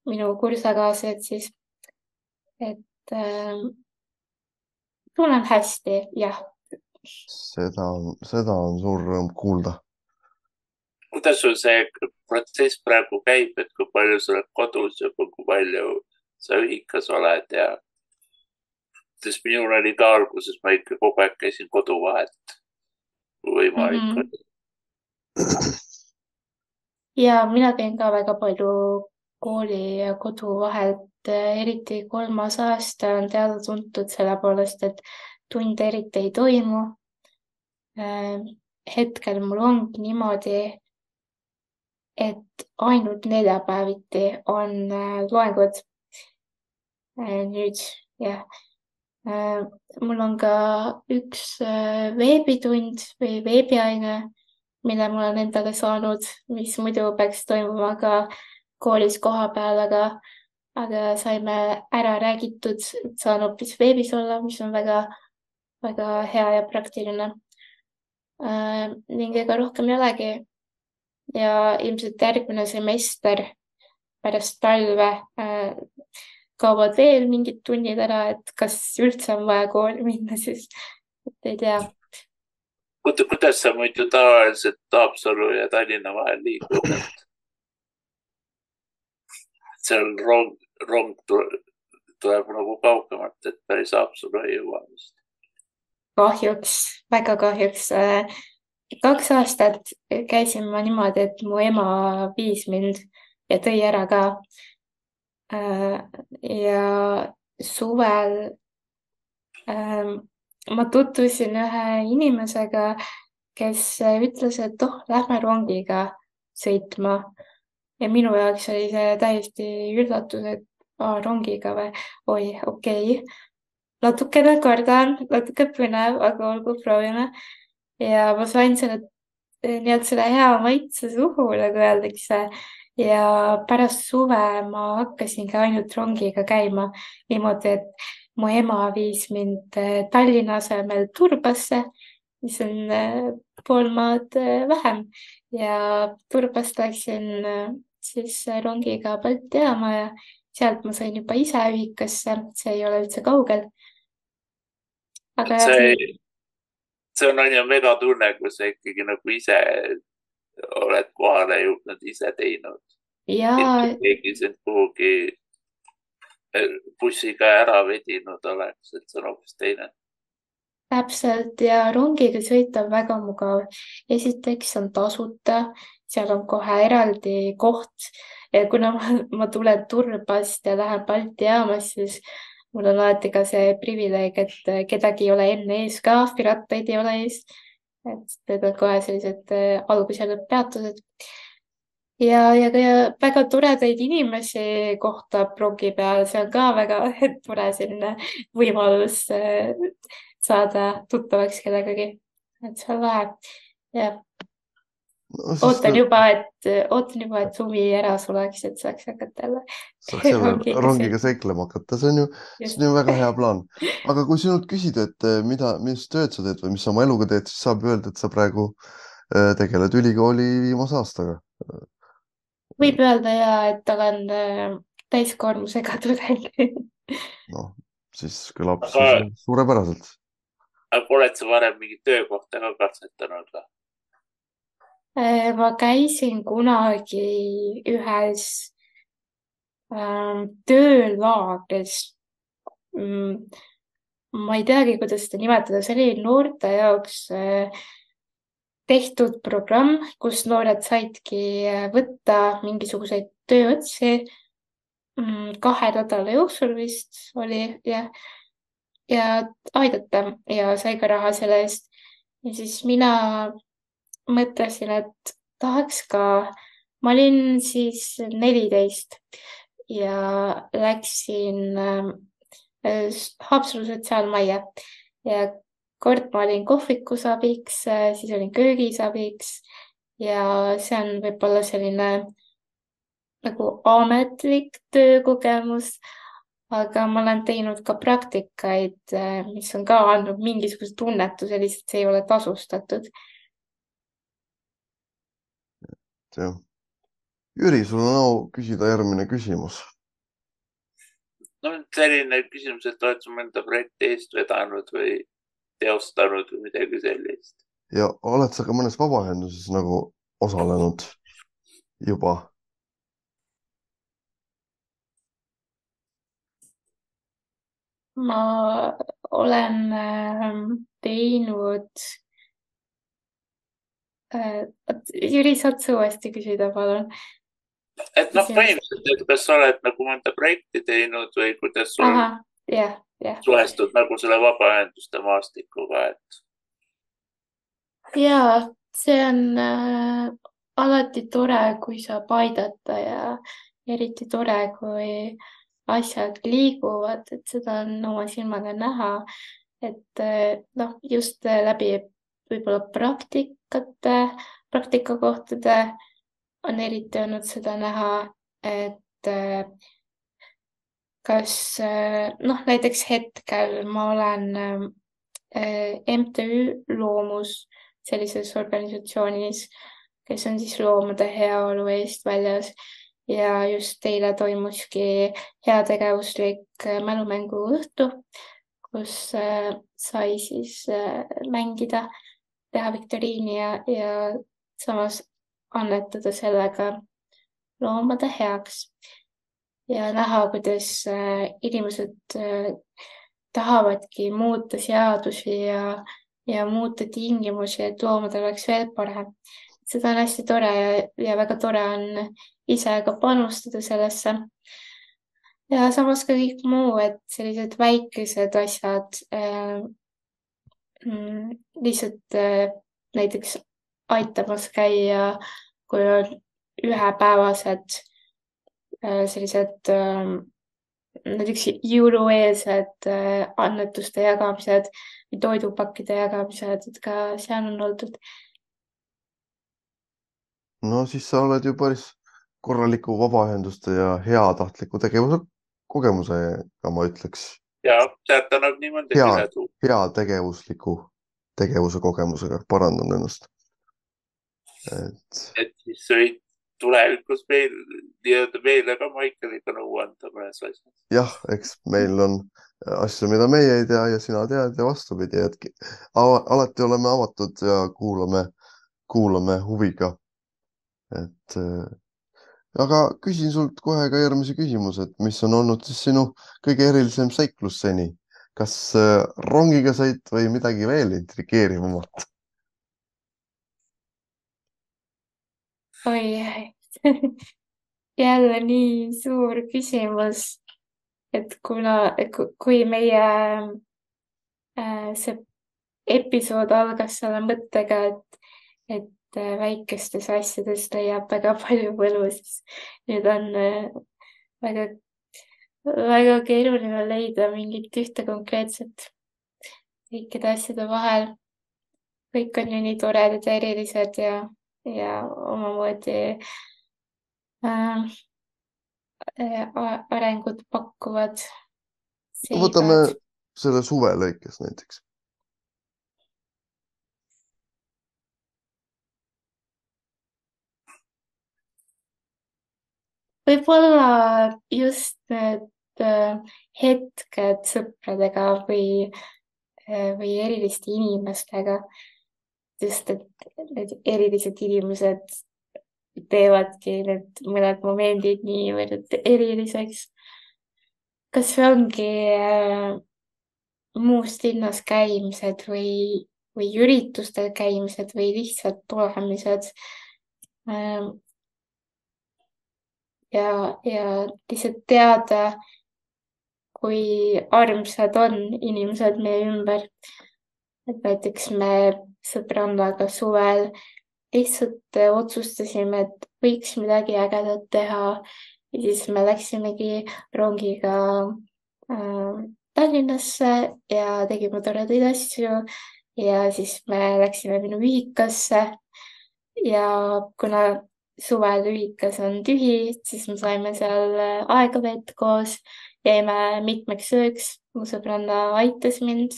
minu kursakaaslased siis, et äh, tunnen hästi, jah. seda, seda on suur rõõm kuulda kuidas sul see protsess praegu käib, et kui palju sa oled kodus ja kui palju sa ühikas oled ja sest minul oli ka alguses, ma ikka kogu aeg käisin koduvahet, kui võimalik mm -hmm. oli. ja mina käin ka väga palju kooli ja kodu vahelt, eriti kolmas aasta on teada-tuntud selle poolest, et tunde eriti ei toimu. hetkel mul ongi niimoodi, et ainult neljapäeviti on äh, loengud. Äh, nüüd jah, äh, mul on ka üks veebitund või veebiaine, mille ma olen endale saanud, mis muidu peaks toimuma ka koolis kohapeal, aga, aga saime ära räägitud, et saan hoopis veebis olla, mis on väga, väga hea ja praktiline. ning ega rohkem ei olegi ja ilmselt järgmine semester pärast talve äh, kaovad veel mingid tunnid ära, et kas üldse on vaja kooli minna, [laughs] siis et ei tea. kuidas sa muidu tavaliselt Haapsalu ja Tallinna vahel liikud? [clears throat] seal rong, rong tuleb nagu kaugemalt, et päris Haapsalu ei jõua vist. kahjuks, väga kahjuks äh, kaks aastat käisin ma niimoodi, et mu ema viis mind ja tõi ära ka. Äh, ja suvel ähm, ma tutvusin ühe inimesega, kes ütles, et oh, lähme rongiga sõitma. Ja minu jaoks oli see täiesti üllatus, et aa, rongiga või, oi, okei. Okay.. natukene kardan, natuke põnev, aga olgu, proovime. Ja ma sain selle eh, nii-öelda selle hea maitse suhu, nagu öeldakse. ja pärast suve ma hakkasingi ainult rongiga käima niimoodi, et mu ema viis mind eh, Tallinna asemel Turbasse, mis on eh, pool maad vähem ja Turbast läksin siis rongiga Balti jaama ja sealt ma sain juba ise ühikasse, see ei ole üldse kaugel. aga see see on on ju megatunne, kui sa ikkagi nagu ise oled kohale jõudnud, ise teinud. keegi sind kuhugi eh, bussiga ära vedinud oleks, et see on hoopis teine. Täpselt ja rongiga sõita on väga mugav. esiteks on tasuta, seal on kohe eraldi koht ja kuna ma, ma tulen Turbast ja lähen Balti jaamas, siis mul on alati ka see privileeg, et kedagi ei ole enne ees ka, pirattaid ei ole ees. et need on kohe sellised äh, algus- ja lõpppeatused. ja, ja ka väga toredaid inimesi kohtab rongi peal, see on ka väga [laughs] tore selline võimalus äh, saada tuttavaks kellegagi. et see on lahe. jah no,. ootan juba, et, ootan juba, et suvi ära suleks, et saaks hakata jälle. saaks jälle [laughs] rongiga, rongiga seiklema hakata, see on ju, see on ju väga hea plaan. [laughs] aga kui sinult küsida, et eh, mida, mis tööd sa teed või mis sa oma eluga teed, siis saab öelda, et sa praegu eh, tegeled ülikooli viimase aastaga. võib öelda ja, et olen eh, täiskoormusega [laughs] tudeng noh, siis kõlab aga... suurepäraselt. Aga oled sa varem mingit töökohta ka katsetanud või? Äh, ma käisin kunagi ühes äh, töölaagris mm,. ma ei teagi, kuidas seda nimetada, see oli noorte jaoks äh, tehtud programm, kus noored saidki äh, võtta mingisuguseid tööotsi mm, kahe nädala jooksul vist oli jah, ja aidata ja sai ka raha selle eest. ja siis mina mõtlesin, et tahaks ka, ma olin siis neliteist ja läksin äh, Haapsalu sotsiaalmajja ja kord ma olin kohvikus abiks, siis olin köögis abiks ja see on võib-olla selline nagu ametlik töökogemus, aga ma olen teinud ka praktikaid, mis on ka andnud mingisuguse tunnetuse, lihtsalt see ei ole tasustatud. jah. Jüri, sul on au küsida järgmine küsimus. no selline küsimus, et oled sa mõnda projekti eest vedanud või teostanud või midagi sellist? ja oled sa ka mõnes vabaühenduses nagu osalenud juba? Ma olen ähm, teinud äh,. Jüri, saad sa uuesti küsida, palun? et noh, põhimõtteliselt, et kas sa oled nagu mõnda projekti teinud või kuidas sul jah, jah. suhestud nagu selle vabaühenduste maastikuga, et ja see on äh, alati tore, kui saab aidata ja eriti tore, kui asjad liiguvad, et seda on oma silmaga näha. et äh, noh, just läbi võib-olla praktikate, praktikakohtade on eriti olnud seda näha, et äh, kas noh, näiteks hetkel ma olen MTÜ Loomus sellises organisatsioonis, kes on siis loomade heaolu eest väljas ja just eile toimuski heategevuslik mälumänguõhtu, kus äh, sai siis äh, mängida, teha viktoriini ja, ja samas annetada sellega loomade heaks ja näha, kuidas äh, inimesed tahavadki muuta seadusi ja ja muuta tingimusi, et loomadel oleks veel parem. seda on hästi tore ja, ja väga tore on ise ka panustada sellesse. ja samas ka kõik muu, et sellised väikesed asjad äh, mm, lihtsalt äh, näiteks aitamas käia, kui on ühepäevased äh, sellised äh, näiteks jõulueelsed äh, annetuste jagamised toidupakkide jagamised, et ka seal on oldud. no siis sa oled ju päris korraliku vabaühenduste ja heatahtliku tegevuse kogemusega, ma ütleks. ja sealt annab nii mõndagi hea, heategevusliku tegevuse kogemusega, parandan ennast. et. et siis võid tulevikus meil nii-öelda meile ka Maiceliga nõu anda mõnes asjas. jah, eks meil on asju, mida meie ei tea ja sina tead ja vastupidi, et alati oleme avatud ja kuulame, kuulame huviga. et aga küsin sult kohe ka järgmise küsimuse, et mis on olnud siis sinu kõige erilisem seiklus seni? kas äh, rongiga sõit või midagi veel intrigeerivamat? oi [laughs] jälle nii suur küsimus, et kuna, kui meie äh, see episood algas selle mõttega, et, et äh, väikestes asjades leiab väga [laughs] palju võlu, siis nüüd on äh, väga, väga keeruline leida mingit ühte konkreetset kõikide asjade vahel. kõik on ju nii toredad ja erilised ja ja omamoodi äh, äh arengut pakkuvad. võtame selle suve lõikes näiteks. Võib-olla just need äh, hetked sõpradega või, äh, või eriliste inimestega just, et need erilised inimesed teevadki need mõned momendid niivõrd eriliseks. kas see ongi äh, muust linnas käimised või, või üritustel käimised või lihtsalt olemised äh,. Ja, ja lihtsalt teada, kui armsad on inimesed meie ümber. et näiteks me sõbrannaga suvel lihtsalt otsustasime, et võiks midagi ägedat teha. Ja siis me läksimegi rongiga äh, Tallinnasse ja tegime toredaid asju. Ja siis me läksime minu vihikasse ja kuna suvel ühikas on tühi, siis me saime seal aega veeta koos, jäime mitmeks ööks, mu sõbranna aitas mind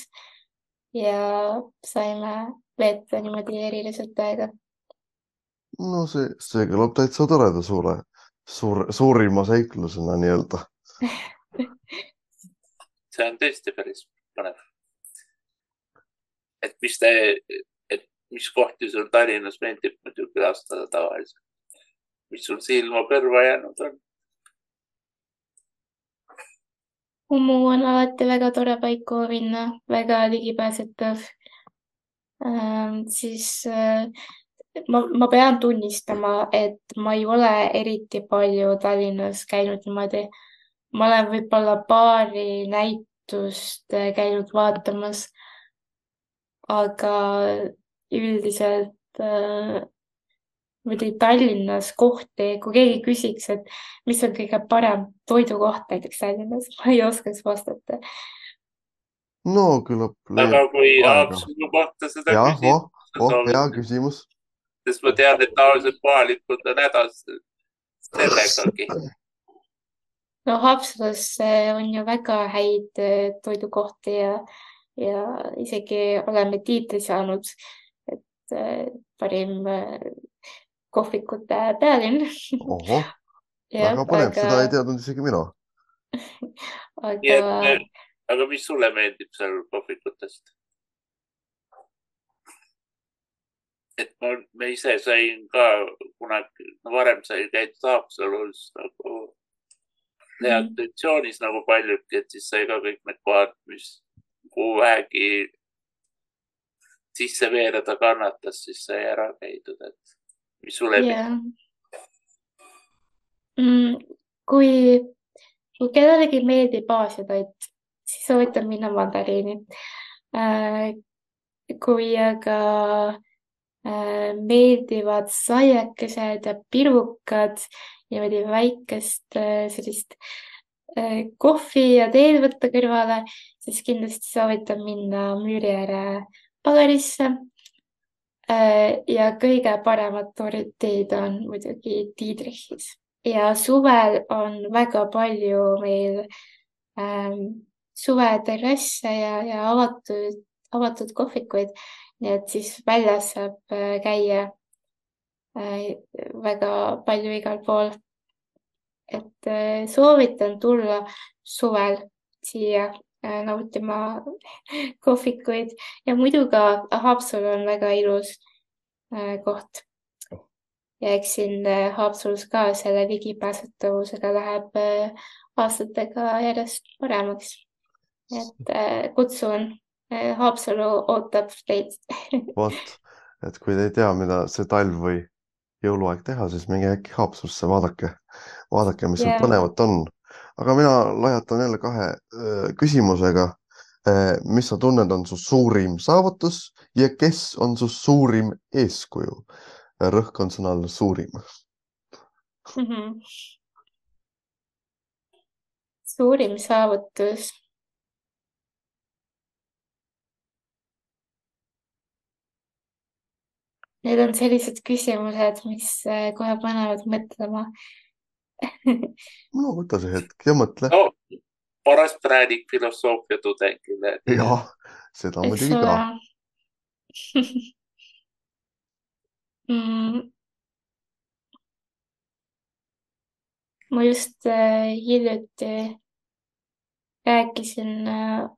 ja saime veeta niimoodi eriliselt aega. no see, see kõlab täitsa toreda suure, suur, suurima seiklusena nii-öelda [laughs] see on tõesti päris põnev. et mis te, et mis kohti sul Tallinnas meeldib muidu külastada tavaliselt? Mis sul silma kõrva jäänud on? Umu on alati väga tore paik, kuhu minna, väga ligipääsetav ähm,. siis äh, ma, ma pean tunnistama, et ma ei ole eriti palju Tallinnas käinud niimoodi. ma olen võib-olla paari näitust käinud vaatamas. aga üldiselt äh, muidugi Tallinnas kohti, kui keegi küsiks, et mis on kõige parem toidukoht näiteks Tallinnas, [laughs] ma ei oskaks vastata. no küllap. aga kui Haapsalu kohta seda ja, küsida oh, oh, hea küsimus. sest ma tean, et tavaliselt kohalikud on hädas sellegagi. no Haapsalus on ju väga häid eh, toidukohti ja, ja isegi oleme tiitli saanud, et eh, parim eh, kohvikute pealinn. [laughs] väga põnev aga..., seda ei teadnud isegi mina [laughs] aga. aga mis sulle meeldib seal kohvikutest? et ma, ma ise sain ka kunagi no,, varem sai käidud Haapsalus nagu teatritsioonis nagu paljugi, et siis sai ka kõik need kohad, mis kuhu vähegi sisse veereda kannatas, siis sai ära käidud, et mis sulle yeah. mm,? kui, kui kellelegi meeldib Aasia toit, siis soovitan minna mandariini äh,. kui aga äh, meeldivad saiakesed ja pirukad, niimoodi väikest äh, sellist äh, kohvi ja teed võtta kõrvale, siis kindlasti soovitan minna Müüri ääre pagarisse ja kõige paremad torteid on muidugi Diedrichis ja suvel on väga palju meil ähm, suveterrasse ja, ja avatud, avatud kohvikuid. nii et siis väljas saab äh, käia äh, väga palju igal pool. et äh, soovitan tulla suvel siia Äh, nautima [laughs] kohvikuid. Ja muidu ka Haapsalu on väga ilus äh, koht. ja eks siin äh, Haapsalus ka selle ligipääsetavusega läheb aastatega järjest paremaks. et kutsun, Haapsalu ootab teid. [laughs] Vot, et kui te ei tea, mida see talv või jõuluaeg teha, siis minge äkki Haapsalusse, vaadake, vaadake, mis seal põnevat on aga mina laiatan jälle kahe küsimusega. mis sa tunned, on su suurim saavutus ja kes on su suurim eeskuju? rõhk on sõnal suurim mm. [laughs] -hmm. suurim saavutus Need on sellised küsimused, mis kohe panevad mõtlema no võta see hetk ja mõtle no,. parast räägib filosoofia tudengile. jah, seda muidugi ka [laughs] mm. ma just äh, hiljuti rääkisin äh,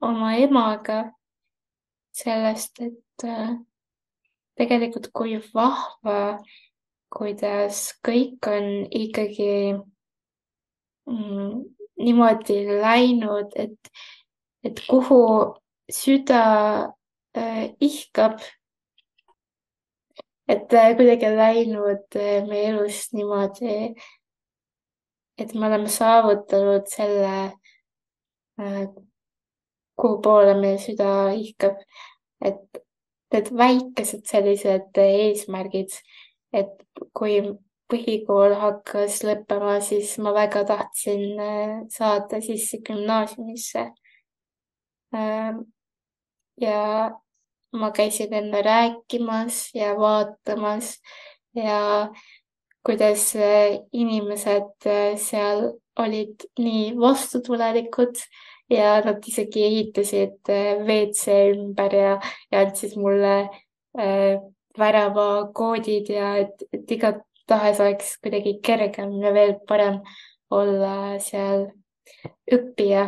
oma emaga sellest, et äh, tegelikult kui vahva kuidas kõik on ikkagi mm, niimoodi läinud, et, et kuhu süda äh, ihkab. et äh, kuidagi läinud äh, meie elus niimoodi, et me oleme saavutanud selle äh,, kuhu poole meie süda ihkab. et need väikesed sellised eesmärgid et kui põhikool hakkas lõppema, siis ma väga tahtsin äh, saada sisse gümnaasiumisse. Ähm, ja ma käisin enne rääkimas ja vaatamas ja kuidas äh, inimesed äh, seal olid nii vastutulelikud ja nad isegi ehitasid WC ümber ja, ja andsid mulle äh, väravakoodid ja et, et igatahes oleks kuidagi kergem ja veel parem olla seal õppija.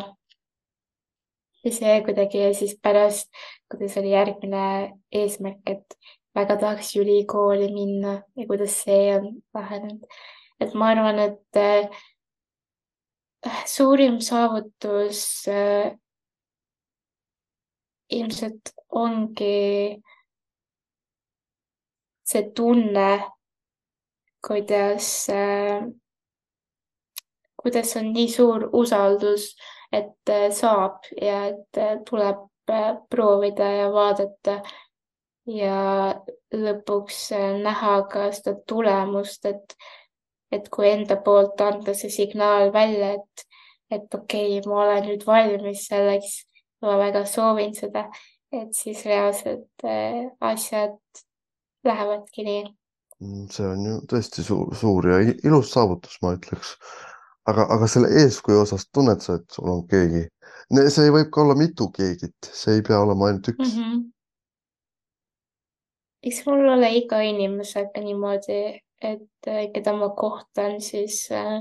ja see kuidagi ja siis pärast, kuidas oli järgmine eesmärk, et väga tahaks ülikooli minna ja kuidas see on vähenenud. et ma arvan, et äh, suurim saavutus äh, ilmselt ongi see tunne, kuidas äh, kuidas on nii suur usaldus, et äh, saab ja et äh, tuleb äh, proovida ja vaadata ja lõpuks näha ka seda tulemust, et, et kui enda poolt anda see signaal välja, et, et okei okay,, ma olen nüüd valmis selleks, ma väga soovin seda, et siis reaalselt asjad lähevadki nii. Mm, see on ju tõesti suur, suur ja ilus saavutus, ma ütleks aga, aga selle eeskuju osas tunned sa, et sul on keegi? see võib ka olla mitu keegit, see ei pea olema ainult üks mm. -hmm. eks mul ole iga inimesega niimoodi, et äh, keda ma kohtan, siis äh,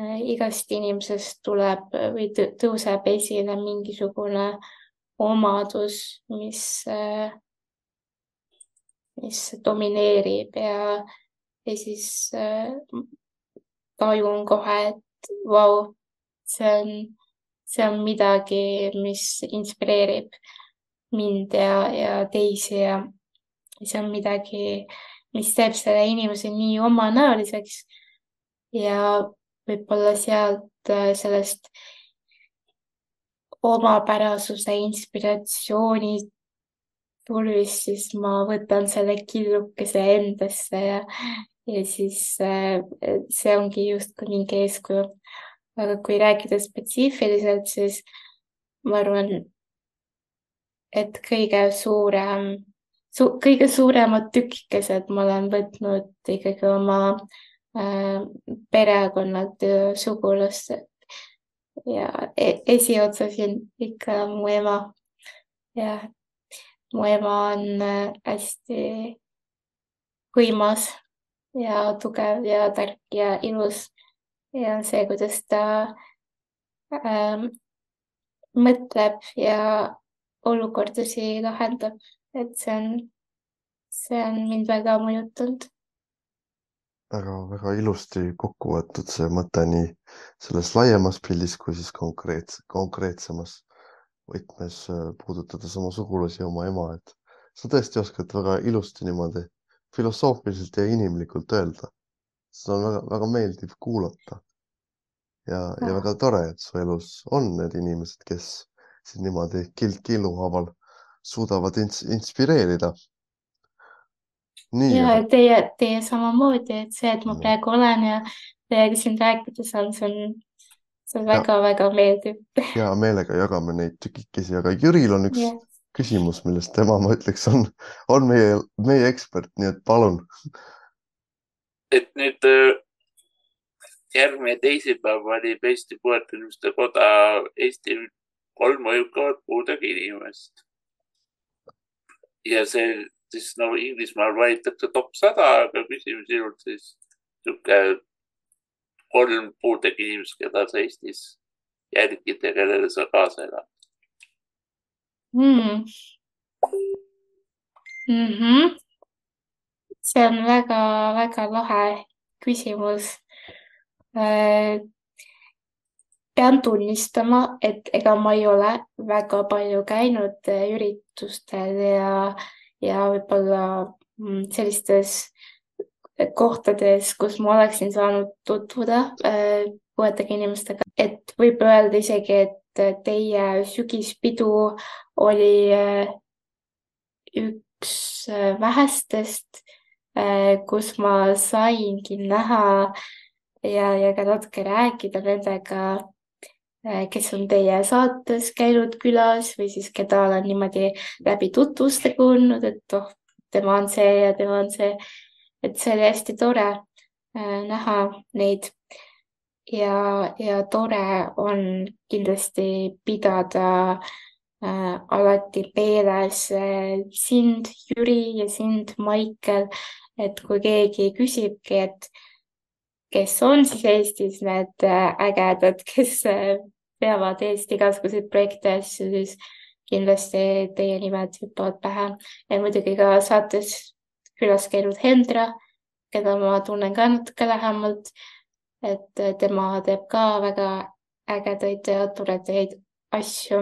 äh, igast inimesest tuleb või tõuseb esile mingisugune omadus, mis äh,, mis domineerib ja, ja siis äh, tajun kohe, et vau, see on, see on midagi, mis inspireerib mind ja, ja teisi ja see on midagi, mis teeb selle inimese nii omanäoliseks. Ja võib-olla sealt äh, sellest omapärasuse inspiratsiooni tulvist, siis ma võtan selle killukese endasse ja, ja siis äh, see ongi justkui mingi eeskuju. aga kui rääkida spetsiifiliselt, siis ma arvan, et kõige suurem su,, kõige suuremad tükikesed ma olen võtnud ikkagi oma äh, perekonnalt sugulastelt ja e esiotsas ikka mu ema. ja mu ema on äh, hästi võimas ja tugev ja tark ja ilus. ja see, kuidas ta ähm, mõtleb ja olukordasid lahendab, et see on, see on mind väga mõjutanud väga-väga ilusti kokku võetud see mõte nii selles laiemas pildis kui siis konkreetse, konkreetsemas võtmes äh, puudutades oma sugulasi, oma ema, et sa tõesti oskad väga ilusti niimoodi filosoofiliselt ja inimlikult öelda. seda on väga-väga meeldiv kuulata. ja, ja ah. väga tore, et su elus on need inimesed, kes sind niimoodi kild killu haaval suudavad ins inspireerida. ja aga... teie, teie samamoodi, et see, et ma praegu olen ja teiega siin rääkida saan, see on, see on väga-väga meeldiv. [laughs] hea meelega jagame neid tükikesi, aga Jüril on üks yeah küsimus, millest tema, ma ütleks, on, on meie, meie ekspert, nii et palun. et nüüd äh, järgmine teisipäev valib Eesti Puuetega Inimeste Koda Eesti kolm mõjukavat puudega inimest. ja see siis no Inglismaal valitakse top sada, aga küsime sinult siis niisugune kolm puudega inimest, keda sa Eestis jälgid ja kellele sa kaasa elad mm.. Mm -hmm. see on väga-väga lahe küsimus äh,. pean tunnistama, et ega ma ei ole väga palju käinud äh, üritustel ja, ja võib-olla mm, sellistes kohtades, kus ma oleksin saanud tutvuda äh, puuetega inimestega, et võib öelda isegi, et teie sügispidu oli äh, üks äh, vähestest, äh, kus ma saingi näha ja, ja ka natuke rääkida nendega, kes on teie saates käinud külas või siis keda olen niimoodi läbi tutvuste kuulnud, et oh, tema on see ja tema on see. Et see oli hästi tore näha neid. Ja, ja tore on kindlasti pidada äh, alati meeles äh, sind, Jüri ja sind, Maicel, et kui keegi küsibki, et kes on siis Eestis need äh, ägedad, [laughs] kes äh, veavad Eesti igasuguseid projekte, asju, siis kindlasti teie nimed hüppavad pähe. Ja muidugi ka saates külas käinud Hendra, keda ma tunnen ka natuke lähemalt. et tema teeb ka väga ägedaid ja toredaid asju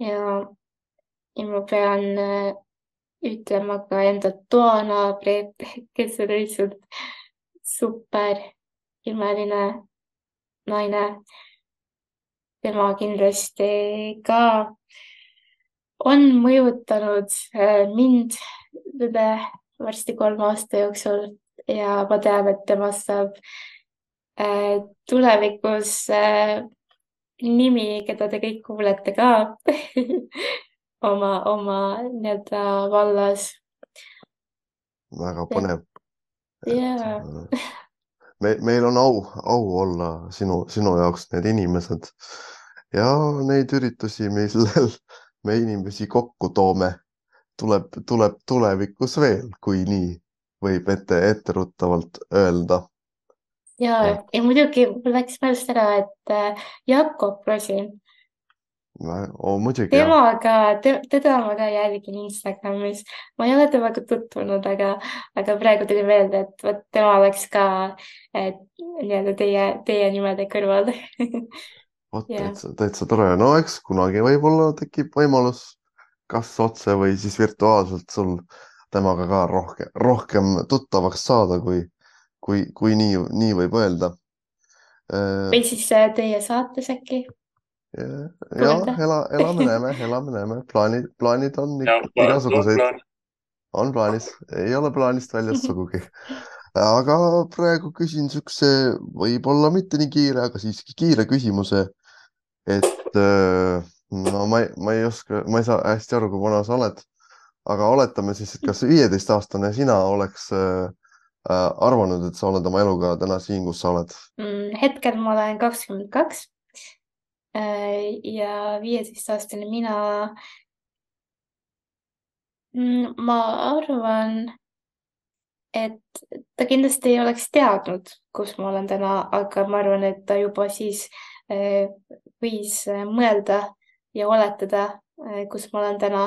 ja, ja ma pean äh, ütlema ka enda toanaabri, kes on lihtsalt super imeline naine. tema kindlasti ka on mõjutanud äh, mind nende varsti kolme aasta jooksul ja ma tean, et temast saab äh, tulevikus nimi, keda te kõik kuulete ka [laughs] oma, oma nii-öelda vallas. väga põnev. jaa. me, meil on au, au olla sinu, sinu jaoks need inimesed ja neid üritusi, millel [laughs] me inimesi kokku toome, tuleb, tuleb tulevikus veel, kui nii võib ette, etteruttavalt öelda. Ja, ja muidugi mul läks meelest ära, et äh, Jakob Rosin. Oh,. muidugi. temaga te,, teda ma ka jälgin Instagramis, ma ei ole temaga tutvunud, aga, aga praegu tuli meelde, et vot tema oleks ka nii-öelda teie, teie nimede kõrval. [laughs] Vot täitsa, täitsa tore, no eks kunagi võib-olla tekib võimalus, kas otse või siis virtuaalselt sul temaga ka rohkem, rohkem tuttavaks saada, kui kui, kui nii, nii võib öelda. Äh, või siis äh, teie saates äkki? ja, ela, elame-näeme, [laughs] elame-näeme, plaanid, plaanid on igasuguseid. on plaanis, ei ole plaanist väljas [laughs] sugugi. aga praegu küsin siukse, võib-olla mitte nii kiire, aga siiski kiire küsimuse. et äh, no ma ei, ma ei oska, ma ei saa hästi aru, kui vana sa oled. aga oletame siis, et kas viieteistaastane sina oleks äh, Äh, arvanud, et sa oled oma eluga täna siin, kus sa oled mm,? hetkel ma olen kakskümmend kaks äh, ja viieteistaastane mina. Mm, ma arvan, et ta kindlasti ei oleks teadnud, kus ma olen täna, aga ma arvan, et ta juba siis äh, võis mõelda ja oletada, kus ma olen täna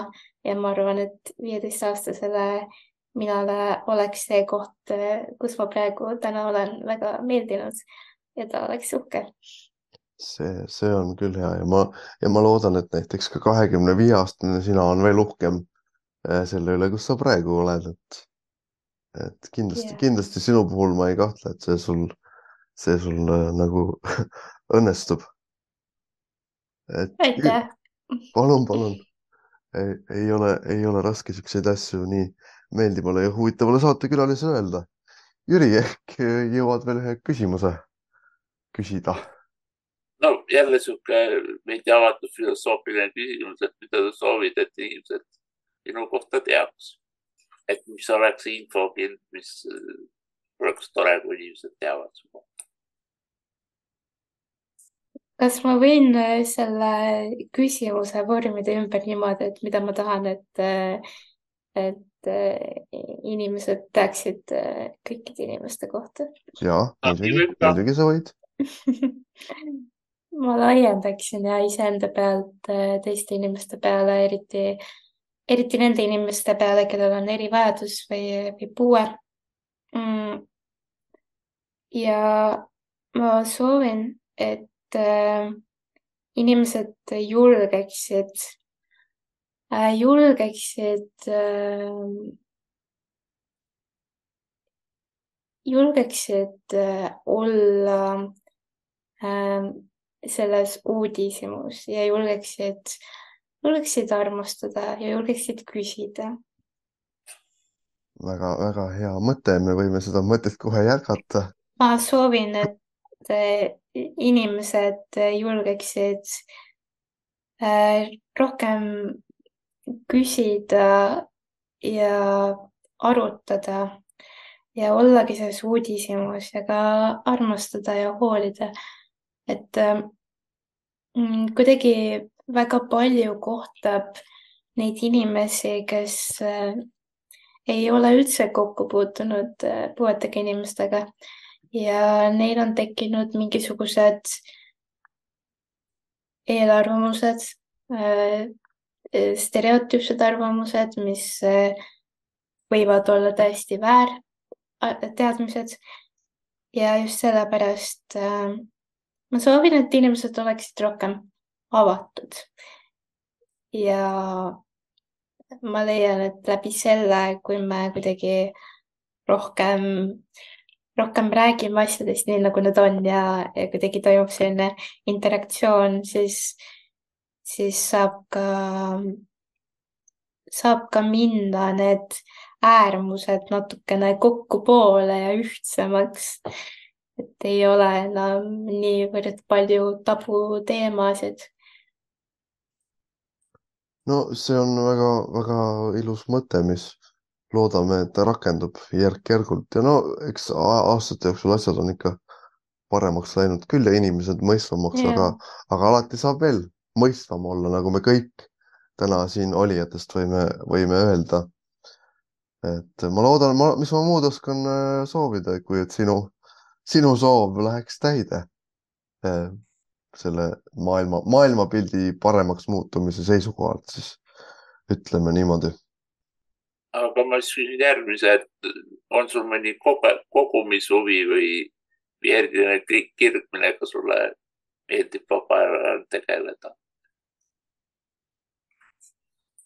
ja ma arvan, et viieteistaastasele minule oleks see koht, kus ma praegu täna olen, väga meeldinud ja ta oleks uhke. see, see on küll hea ja ma, ja ma loodan, et näiteks ka kahekümne viie aastane sina on veel uhkem eh, selle üle, kus sa praegu oled, et, et kindlasti yeah., kindlasti sinu puhul ma ei kahtle, et see sul, see sul äh, nagu [laughs] õnnestub. Aitäh. palun, palun. ei, ei ole, ei ole raske siukseid asju nii meeldivale ja huvitavale saatekülalisele öelda. Jüri, ehk jõuad veel ühe küsimuse küsida? no jälle sihuke veidi avatud filosoofiline küsimus, et mida sa soovid, et inimesed sinu kohta teaks. et mis oleks infokild, mis oleks tore, kui inimesed teavad su kohta. Kas ma võin selle küsimuse vormida ümber niimoodi, et mida ma tahan, et, et et äh, inimesed teaksid äh, kõikide inimeste kohta. ja, muidugi, muidugi sa võid. [laughs] Ma laiendaksin ja iseenda pealt äh, teiste inimeste peale, eriti, eriti nende inimeste peale, kellel on erivajadus või, või puue. Mm.. ja ma soovin, et äh, inimesed julgeksid Äh, julgeksid, ähm, julgeksid äh, olla selles uudishimus ja julgeksid, julgeksid armastada ja julgeksid küsida väga-väga hea mõte, me võime seda mõtet kohe jätkata. ma soovin, et äh, inimesed julgeksid rohkem küsida ja arutada ja ollagi selles uudishimus ja ka armastada ja hoolida. et mm, kuidagi väga palju kohtab neid inimesi, kes äh, ei ole üldse kokku puutunud äh, puuetega inimestega ja neil on tekkinud mingisugused eelarvamused, äh, stereotüüpsed arvamused, mis võivad olla täiesti väärteadmised. ja just sellepärast ma soovin, et inimesed oleksid rohkem avatud ja ma leian, et läbi selle, kui me kuidagi rohkem, rohkem räägime asjadest nii, nagu nad on ja, ja kuidagi toimub selline interaktsioon, siis, siis saab ka, saab ka minna need äärmused natukene kokkupoole ja ühtsemaks. et ei ole enam niivõrd palju tabuteemasid no see on väga-väga ilus mõte, mis loodame, et ta rakendub järk-järgult ja no eks aastate jooksul asjad on ikka paremaks läinud küll ja inimesed mõistvamaks yeah., aga, aga alati saab veel mõistvam olla, nagu me kõik täna siin olijatest võime, võime öelda. et ma loodan, ma, mis ma muud oskan äh, soovida, kui et sinu, sinu soov läheks täide äh, selle maailma, maailmapildi paremaks muutumise seisukohalt, siis ütleme niimoodi. Aga ma küsin järgmise, et on sul mõni kogumishuvi või järgmine kirg, millega sulle meeldib vaba ajal tegeleda?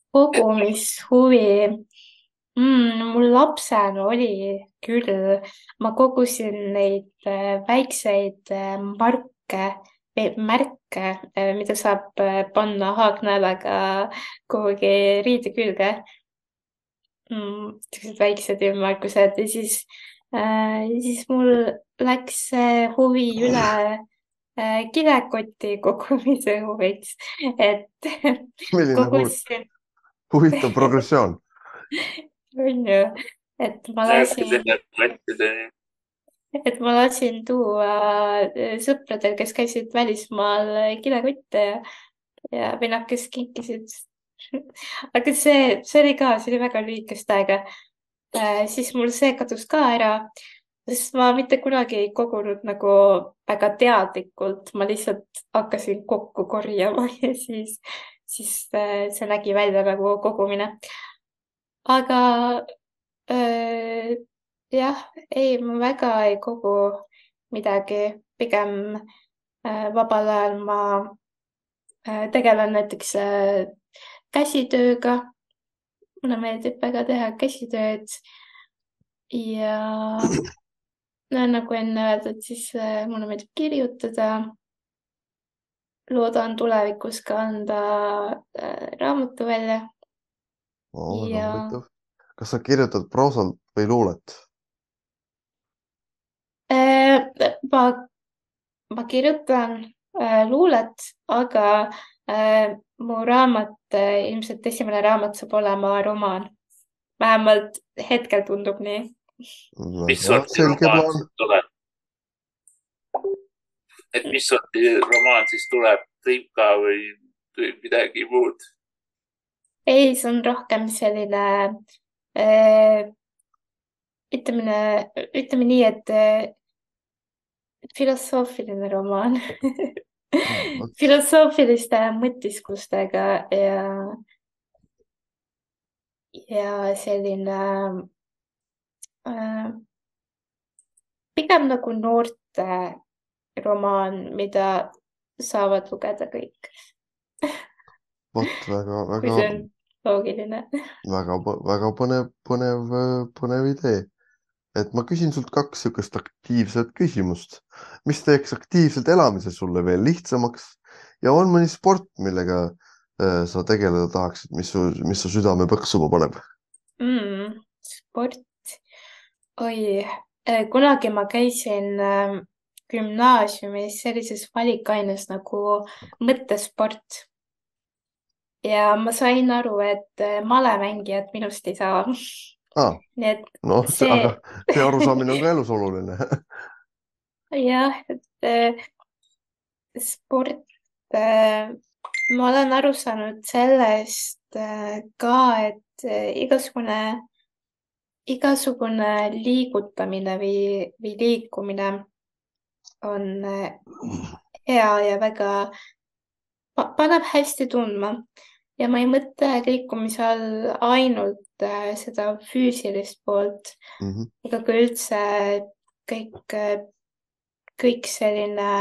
kogumishuvi mm,? mul lapsena oli küll, ma kogusin neid äh, väikseid äh, marke märke, eh, mida saab panna haaknaelaga kuhugi riide külge mm,. väiksed ümmargused ja siis äh,, siis mul läks huvi üle äh, kilekoti kogumise huviks, et [laughs] kogusin. huvitav progressioon [laughs] on ju, et ma lasin et ma lasin tuua äh, sõpradel, kes käisid välismaal kilekotte ja, ja vennad, kes kinkisid [laughs] aga see, see oli ka, see oli väga lühikest aega äh,. siis mul see kadus ka ära, sest ma mitte kunagi ei kogunud nagu väga teadlikult, ma lihtsalt hakkasin kokku korjama [laughs] ja siis, siis äh, see nägi välja nagu kogumine. aga äh, jah, ei, ma väga ei kogu midagi, pigem äh, vabal ajal ma äh, tegelen näiteks äh, käsitööga. mulle meeldib väga teha käsitööd ja [clears throat] no nagu enne öeldud, siis mulle meeldib kirjutada. loodan tulevikus ka anda raamatu välja oh,. Ja... kas sa kirjutad proosalt või luulet? ma, ma kirjutan äh, luulet, aga äh, mu raamat äh,, ilmselt esimene raamat saab olema romaan. vähemalt hetkel tundub nii. mis sorti romaan siis tuleb? et mis sorti romaan siis tuleb, tripka või, või midagi muud? ei, see on rohkem selline äh, ütleme, ütleme nii, et äh, filosoofiline romaan [laughs] filosoofiliste mõtisklustega ja, ja selline äh, pigem nagu noorte romaan, mida saavad lugeda kõik vot väga, väga. kui see on loogiline. väga, väga põnev, põnev, põnev idee et ma küsin sult kaks niisugust aktiivset küsimust, mis teeks aktiivselt elamise sulle veel lihtsamaks ja on mõni sport, millega äh, sa tegeleda tahaksid, mis su, mis su südame põksuma paneb mm,? sport, oi, äh, kunagi ma käisin äh, gümnaasiumis sellises valikaines nagu mõttesport. ja ma sain aru, et äh, malemängijat minust ei saa [laughs] ah,. nii et noh, [laughs] see, aga see arusaamine on ka elus oluline. [laughs] jah, et äh, sport äh,, ma olen aru saanud sellest äh, ka, et äh, igasugune, igasugune liigutamine või, või liikumine on äh, hea ja väga, paneb hästi tundma ja ma ei mõtle liikumise all ainult seda füüsilist poolt, Mhm. ega ka üldse kõik, kõik selline,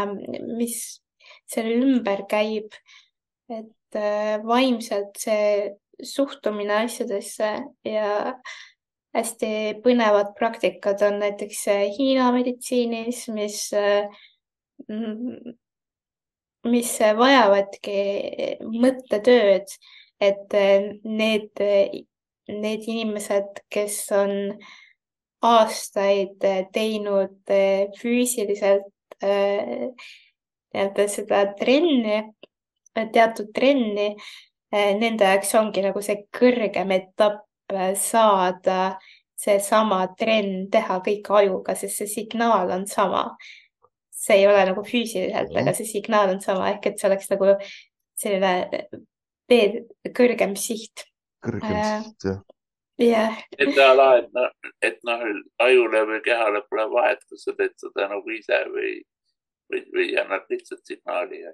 mis selle ümber käib, et äh, vaimselt see suhtumine asjadesse ja hästi põnevad praktikad on näiteks äh, Hiina meditsiinis, mis, mis vajavadki mõttetööd, et äh, need, need inimesed, kes on aastaid äh, teinud äh, füüsiliselt äh, nii-öelda seda trenni, teatud trenni, nende jaoks ongi nagu see kõrgem etapp saada seesama trenn teha kõik ajuga, sest see signaal on sama. see ei ole nagu füüsiliselt, aga see signaal on sama ehk et see oleks nagu selline veel kõrgem siht. Kõrgem Äh. siht, jah. jah, et ala, et noh, et noh, ajule või kehale pole vahet, kas sa teed seda nagu ise või, või, või annad lihtsalt signaali.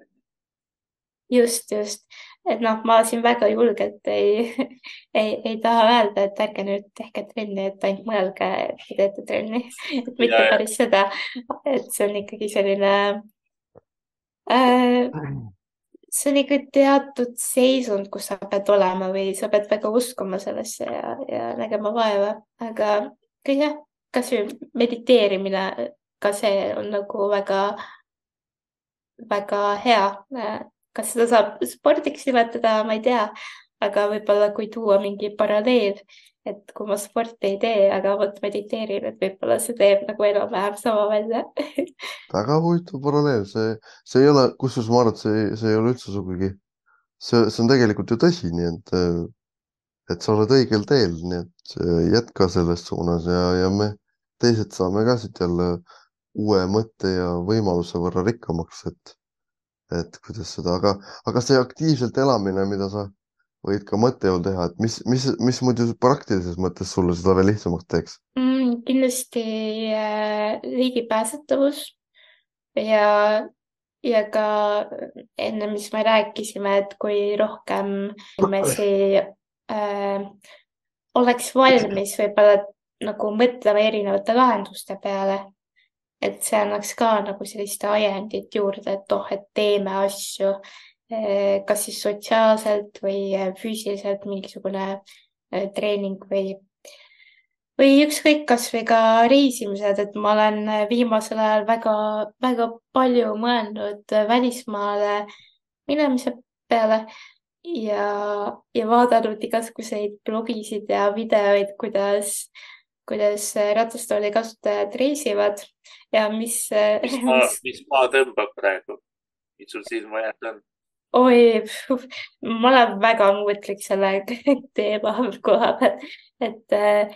just, just, et noh, ma siin väga julgelt ei, [laughs] ei, ei taha öelda, et ärge nüüd tehke trenni, et ainult mõelge, et te teete trenni, et mitte Ja, ja. päris seda, et see on ikkagi selline äh,, see on ikka teatud seisund, kus sa pead olema või sa pead väga uskuma sellesse ja, ja nägema vaeva, aga jah, kasvõi mediteerimine, ka see on nagu väga, väga hea. kas seda saab spordiks nimetada, ma ei tea, aga võib-olla kui tuua mingi paralleel, et kui ma sporti ei tee, aga vot mediteerin, et võib-olla see teeb nagu enam-vähem sama välja. [laughs] väga huvitav paralleel, see, see ei ole, kusjuures ma arvan, et see, see ei ole üldse sugugi, see, see on tegelikult ju tõsi, nii et, et sa oled õigel teel, nii et äh, jätka selles suunas ja, ja me teised saame ka siit jälle uue mõtte ja võimaluse võrra rikkamaks, et, et kuidas seda, aga, aga see aktiivselt elamine, mida sa võid ka mõttejõul teha, et mis, mis, mis muidu praktilises mõttes sulle seda veel lihtsamaks teeks? mm,. kindlasti äh, ligipääsetavus ja, ja ka enne, mis me rääkisime, et kui rohkem inimesi äh, oleks valmis võib-olla nagu mõtlema erinevate lahenduste peale, et see annaks ka nagu sellist ajendit juurde, et oh, et teeme asju kas siis sotsiaalselt või eh, füüsiliselt mingisugune eh, treening või või ükskõik, kasvõi ka reisimised, et ma olen eh, viimasel ajal väga-väga palju mõelnud eh, välismaale minemise peale ja, ja vaadanud igasuguseid blogisid ja videoid, kuidas, kuidas eh, ratastooli kasutajad reisivad ja mis, mis maa, [laughs] mis maa tõmbab praegu? mis sul silma jäänud on? oi, ma olen väga muutlik selle [laughs] teema koha peal, et äh,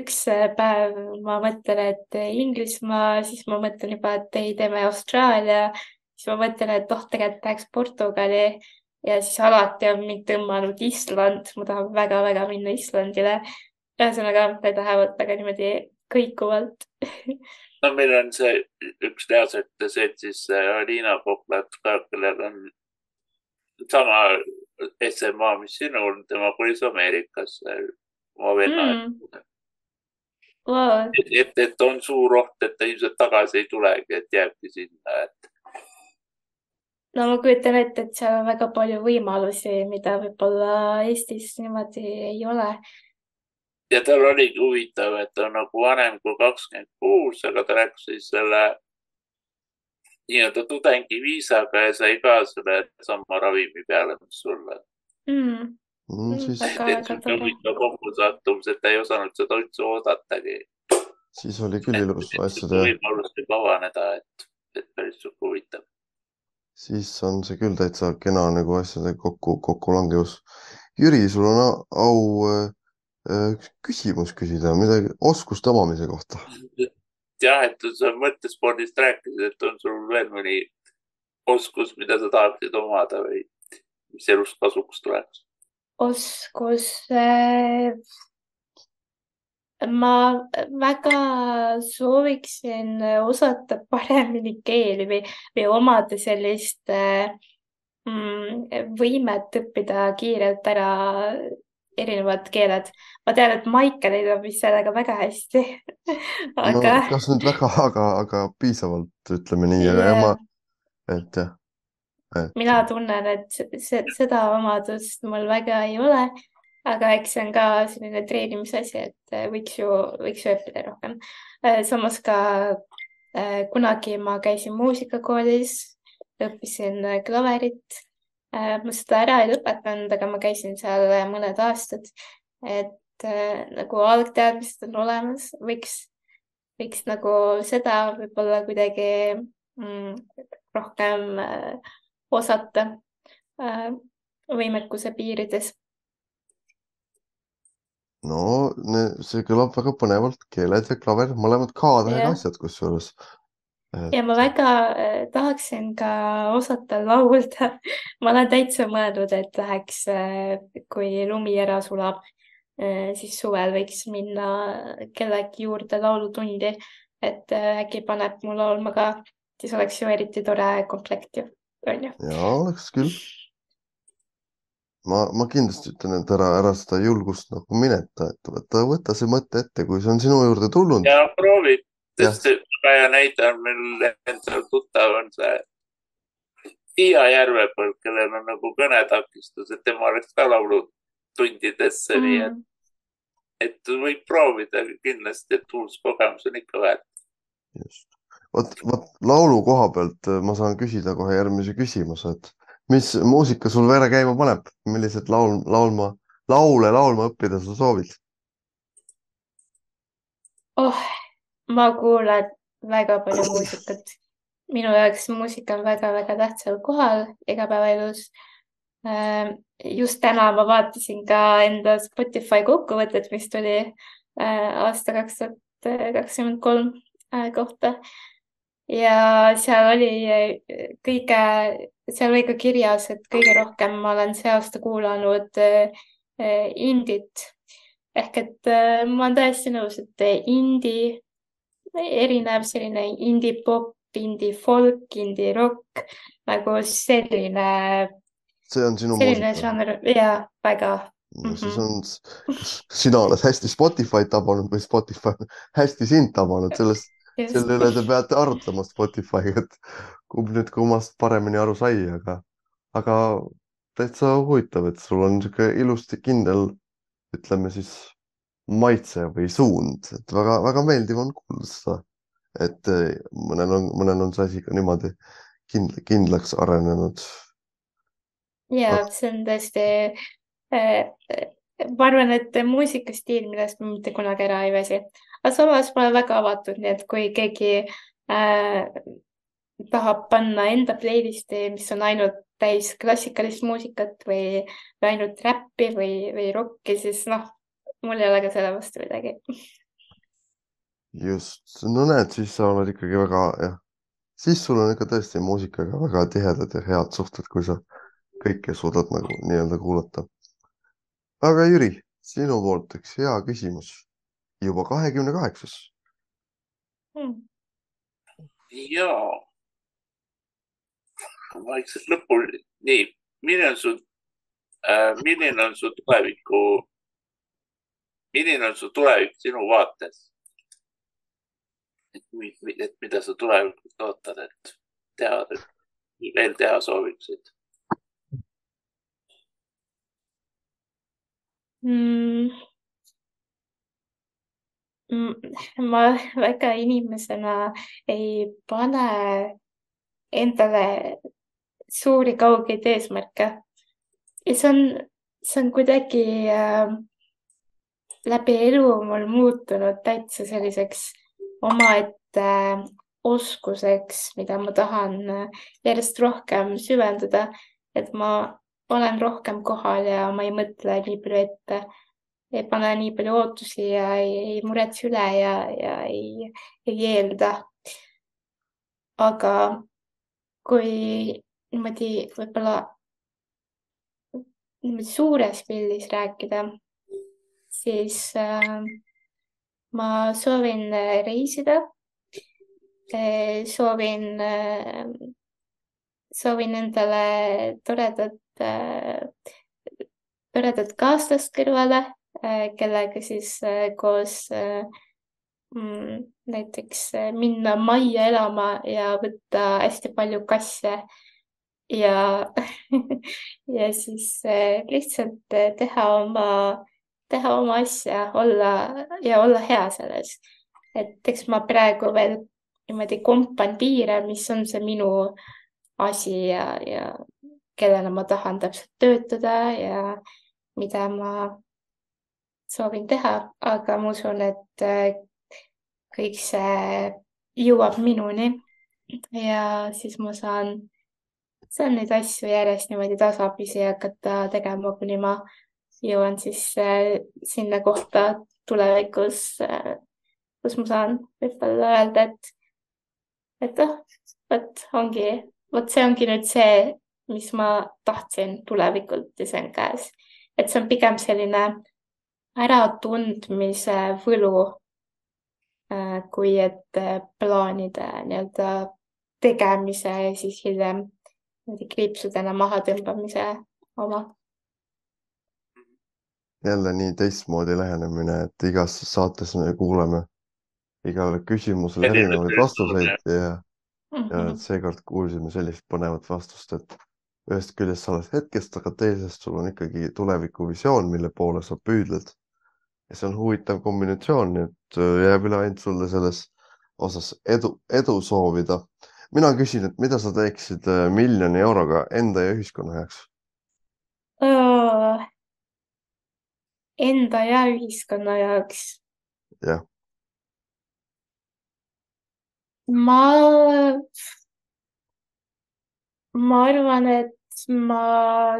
üks päev ma mõtlen, et Inglismaa, siis ma mõtlen juba, et ei, teeme Austraalia, siis ma mõtlen, et oh, tegelikult läheks Portugali ja siis alati on mind tõmmanud Island, ma tahan väga-väga minna Islandile. ühesõnaga, need lähevad väga niimoodi kõikuvalt. [laughs] no meil on see üks teadusete seltsis Aliina Koplat ka, kellel on sama SMA, mis sinul, tema kolis Ameerikasse oma venna Mm. Wow. et, et, et on suur oht, et ta ilmselt tagasi ei tulegi, et jääbki sinna, et no ma kujutan ette, et seal on väga palju võimalusi, mida võib-olla Eestis niimoodi ei ole. ja tal oligi huvitav, et ta on nagu vanem kui kakskümmend kuus, aga ta läks siis selle nii-öelda tudengiviisaga ja sai ka selle sama ravimi peale, mis sulle. Mm, Mm, siis, et sihuke huvitav kokkusattumus, et ta ei osanud seda üldse oodatagi. siis oli küll ilus asjade, võimalus võib avaneda, et, et päris sihuke huvitav. siis on see küll täitsa kena nagu asjade kokku, kokkulangevus. Jüri, sul on au äh, äh, üks küsimus küsida, midagi oskuste omamise kohta. [laughs] jah, et sa mõttespordist rääkisid, et on sul veel mõni oskus, mida sa tahaksid omada või mis elust kasuks tuleks? oskus äh, ma väga sooviksin osata paremini keeli või, või omada sellist mm, võimet õppida kiirelt ära erinevad keeled. ma tean, et Maicel teeb vist sellega väga hästi [laughs] aga no,. kas nüüd väga, aga, aga piisavalt, ütleme nii yeah., ma, et jah et.... mina tunnen, et see, seda omadust mul väga ei ole aga eks see on ka selline treenimise asi, et äh, võiks ju, võiks ju õppida rohkem. Äh, samas ka äh, kunagi ma käisin muusikakoolis, õppisin klaverit. Ma seda ära ei lõpetanud, aga ma käisin seal mõned aastad. et nagu algteadmised on olemas, võiks, võiks nagu seda võib-olla kuidagi mm, rohkem osata võimekuse piirides no see kõlab väga põnevalt, keeled ja klaver, mõlemad K-tähega asjad kusjuures. Et... ja ma väga äh, tahaksin ka osata laulda [laughs] ma olen täitsa mõelnud, et läheks äh,, kui lumi ära sulab äh,, siis suvel võiks minna kellegi juurde laulutundi, et äkki paneb mu laulma ka, siis oleks ju eriti tore komplekt ju, onju. ja oleks küll ma, ma kindlasti ütlen, et ära, ära seda julgust nagu mineta, et võta, võta see mõte ette, kui see on sinu juurde tulnud. ja proovi, sest väga hea näide on meil endal tuttav on see Tiia Järvepõld, kellel on nagu kõnetakistus, et tema läks ka laulutundidesse mm., nii et, et võib proovida kindlasti, et uus kogemus on ikka väärt. just, vot, vot laulu koha pealt ma saan küsida kohe järgmise küsimuse, et mis muusika sul vere käima paneb, millised laul, laulma, laule laulma õppida sa soovid? oh, ma kuulan väga palju muusikat. minu jaoks muusika on väga-väga tähtsal kohal igapäevaelus. Ähm, just täna ma vaatasin ka enda Spotify kokkuvõtet, mis tuli äh, aasta kaks tuhat kakskümmend kolm äh, kohta ja seal oli äh, kõige seal oli ka kirjas, et kõige rohkem ma olen see aasta kuulanud indit ehk et ma olen täiesti nõus, et indie, erinev selline indie pop, indie folk, indie rock nagu selline. see on sinu selline žanr ja väga no,. siis mhm. on, [laughs] sina oled hästi Spotify'd tabanud või Spotify [laughs] hästi sind tabanud, sellest selle üle te peate arutlema Spotify'ga, et kumb nüüd kummast paremini aru sai, aga, aga täitsa huvitav, et sul on niisugune ilusti kindel, ütleme siis maitse või suund, et väga-väga meeldiv on kuulda seda, et eh, mõnel on, mõnel on see asi ka niimoodi kindl kindlaks arenenud. ja see on tõesti äh, ma arvan, et muusikastiil, millest ma mitte kunagi ära ei väsi, aga samas ma olen väga avatud, nii et kui keegi äh, tahab panna enda playlist'i, mis on ainult täis klassikalist muusikat või, või ainult räppi või, või rokki, siis noh, mul ei ole ka selle vastu midagi. just, no näed, siis sa oled ikkagi väga, jah, siis sul on ikka tõesti muusikaga väga tihedad ja head suhted, kui sa kõike suudad nagu nii-öelda kuulata. aga Jüri, sinu poolt üks hea küsimus. Juba kahekümne kaheksas. Hmm.. jaa, vaikselt lõpuni, nii, milline on su äh,, milline on su tuleviku, milline on su tulevik sinu vaates? et, et mida sa tulevikult ootad, et teha, veel teha sooviksid mm.? ma väga inimesena ei pane endale suuri kaugeid eesmärke. ja see on, see on kuidagi äh, läbi elu mul muutunud täitsa selliseks omaette äh, oskuseks, mida ma tahan äh, järjest rohkem süvendada, et ma olen rohkem kohal ja ma ei mõtle nii palju ette ei pane nii palju ootusi ja ei, ei muretse üle ja, ja ei, ei eelda. aga kui niimoodi võib-olla niimoodi suures pildis rääkida, siis äh, ma soovin reisida. Eh, soovin, soovin endale toredat, toredat kaaslast kõrvale, kellega siis koos mm, näiteks minna majja elama ja võtta hästi palju kasse. Ja [laughs] ja siis lihtsalt teha oma, teha oma asja, olla ja olla hea selles. et eks ma praegu veel niimoodi kompan piire, mis on see minu asi ja, ja kellele ma tahan täpselt töötada ja mida ma soovin teha, aga ma usun, et äh, kõik see jõuab minuni ja siis ma saan, saan neid asju järjest niimoodi tasapisi hakata tegema, kuni ma jõuan siis äh, sinna kohta tulevikus äh,, kus ma saan võib-olla öelda, et et noh, vot ongi, vot see ongi nüüd see, mis ma tahtsin tulevikult ja see on käes. et see on pigem selline äratundmise võlu äh,, kui et plaanide nii-öelda tegemise ja siis hiljem kriipsudena mahatõmbamise oma. Jälle nii teistmoodi lähenemine, et igas saates me kuuleme igale küsimusele erinevaid vastuseid ja ja mhm. seekord kuulsime sellist põnevat vastust, et ühest küljest sa oled hetkest, aga teisest sul on ikkagi tulevikuvisioon, mille poole sa püüdled. ja see on huvitav kombinatsioon, nii et äh, jääb üle ainult sulle selles osas edu, edu soovida. mina küsin, et mida sa teeksid äh, miljoni euroga enda ja ühiskonna heaks? Enda ja ühiskonna jaoks? jah ma, ma arvan, et ma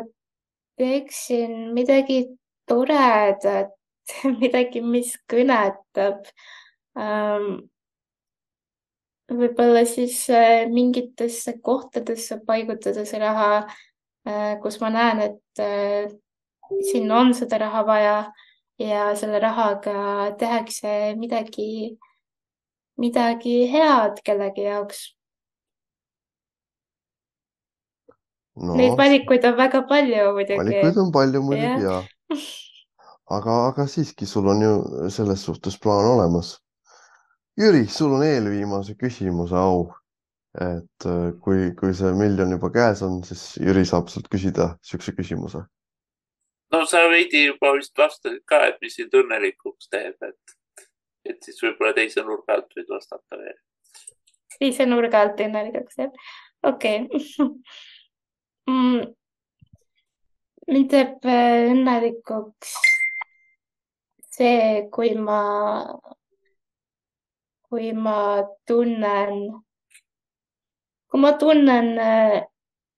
teeksin midagi toredat, [laughs] midagi, mis kõnetab ähm,. võib-olla siis äh, mingitesse kohtadesse paigutada see raha äh,, kus ma näen, et äh, sinna on seda raha vaja ja selle rahaga tehakse midagi midagi head kellegi jaoks no,. Neid valikuid on väga palju muidugi. valikuid on palju muidugi ja, ja. aga, aga siiski sul on ju selles suhtes plaan olemas. Jüri, sul on eelviimase küsimuse au. et äh, kui, kui see miljon juba käes on, siis Jüri saab sult küsida siukse küsimuse. No sa veidi juba vist vastasid ka, et mis sind õnnelikuks teeb, et et siis võib-olla teise nurga alt võid vastata veel. teise nurga alt õnnelikuks jah, okei okay. [laughs] mm,. mind teeb äh, õnnelikuks see, kui ma, kui ma tunnen, kui ma tunnen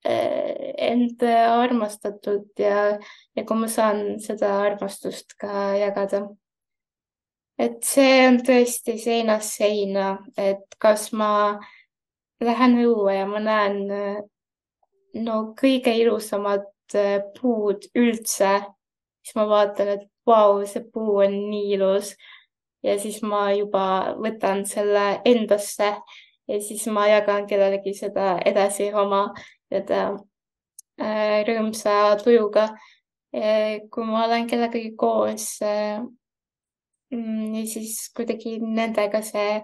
äh, end armastatud ja, ja kui ma saan seda armastust ka jagada. Et see on tõesti seinast seina, et kas ma lähen õue ja ma näen no kõige ilusamad äh, puud üldse, siis ma vaatan, et vau, see puu on nii ilus. Ja siis ma juba võtan selle endasse ja siis ma jagan kellelegi seda edasi oma rõõmsa tujuga. kui ma olen kellegagi koos äh, Mm, siis kuidagi nendega see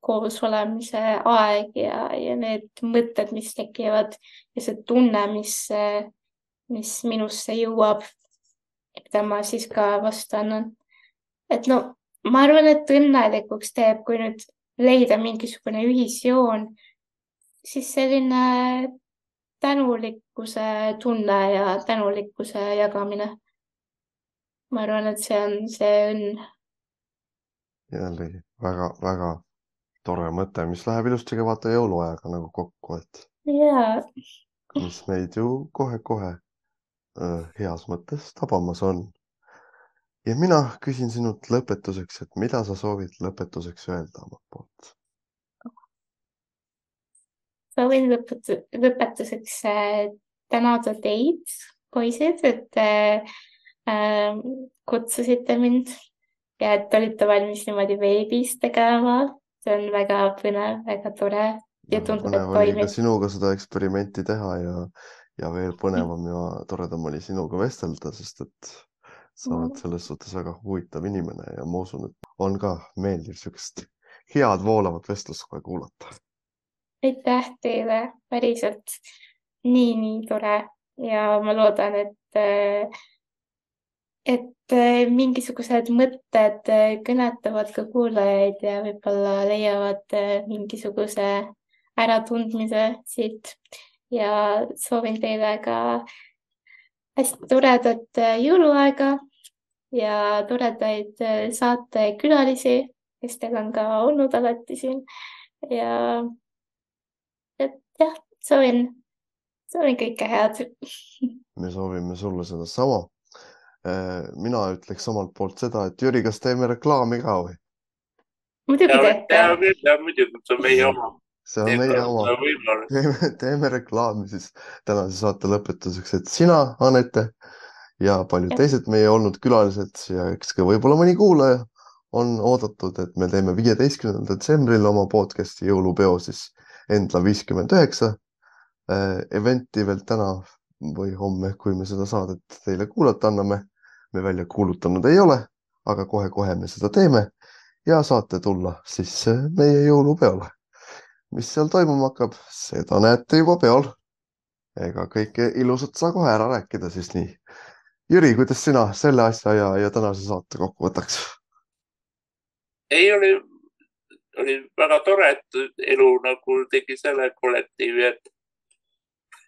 koos olemise aeg ja, ja need mõtted, mis tekivad ja see tunne, mis, mis minusse jõuab, mida ma siis ka vastu annan. et no ma arvan, et õnnelikuks teeb, kui nüüd leida mingisugune ühisjoon, siis selline tänulikkuse tunne ja tänulikkuse jagamine. ma arvan, et see on see õnn jällegi väga-väga tore mõte, mis läheb ilusti ka vaata jõuluajaga nagu kokku, et yeah. mis meid ju kohe-kohe heas mõttes tabamas on. ja mina küsin sinult lõpetuseks, et mida sa soovid lõpetuseks öelda omalt poolt? Soovin lõpetu-, lõpetuseks äh, tänada teid, poisid, et äh, äh, kutsusite mind ja et olite valmis niimoodi veebis tegema. see on väga põnev, väga tore ja tundub, et toimib. sinuga seda eksperimenti teha ja, ja veel põnevam ja toredam oli sinuga vestelda, sest et sa oled Mhm. selles suhtes väga huvitav inimene ja ma usun, et on ka meeldiv niisugust head voolavat vestlust kohe kuulata. Aitäh teile, päriselt nii, nii tore. Ja ma loodan, et, et mingisugused mõtted kõnetavad ka kuulajaid ja võib-olla leiavad mingisuguse äratundmise siit. Ja soovin teile ka hästi toredat jõuluaega ja toredaid saatekülalisi, kes teil on ka olnud alati siin. Ja et jah, soovin, soovin kõike head. [laughs] me soovime sulle sedasama. mina ütleks omalt poolt seda, et Jüri, kas teeme reklaami ka või? muidugi ja ja muidugi, see on meie oma. see on meie oma. teeme, [laughs] teeme reklaami siis tänase saate lõpetuseks, et sina, Anette ja paljud Jah. teised meie olnud külalised ja eks ka võib-olla mõni kuulaja on oodatud, et me teeme viieteistkümnendal detsembril oma podcast'i jõulupeo siis Endla viiskümmend üheksa event'i veel täna või homme, kui me seda saadet teile kuulata anname. me välja kuulutanud ei ole, aga kohe-kohe me seda teeme ja saate tulla siis meie jõulupeole. mis seal toimuma hakkab, seda näete juba peol. ega kõike ilusat saa kohe ära rääkida siis nii. Jüri, kuidas sina selle asja ja, ja tänase saate kokku võtaks? ei, oli, oli väga tore, et elu nagu tegi selle kollektiivi, et,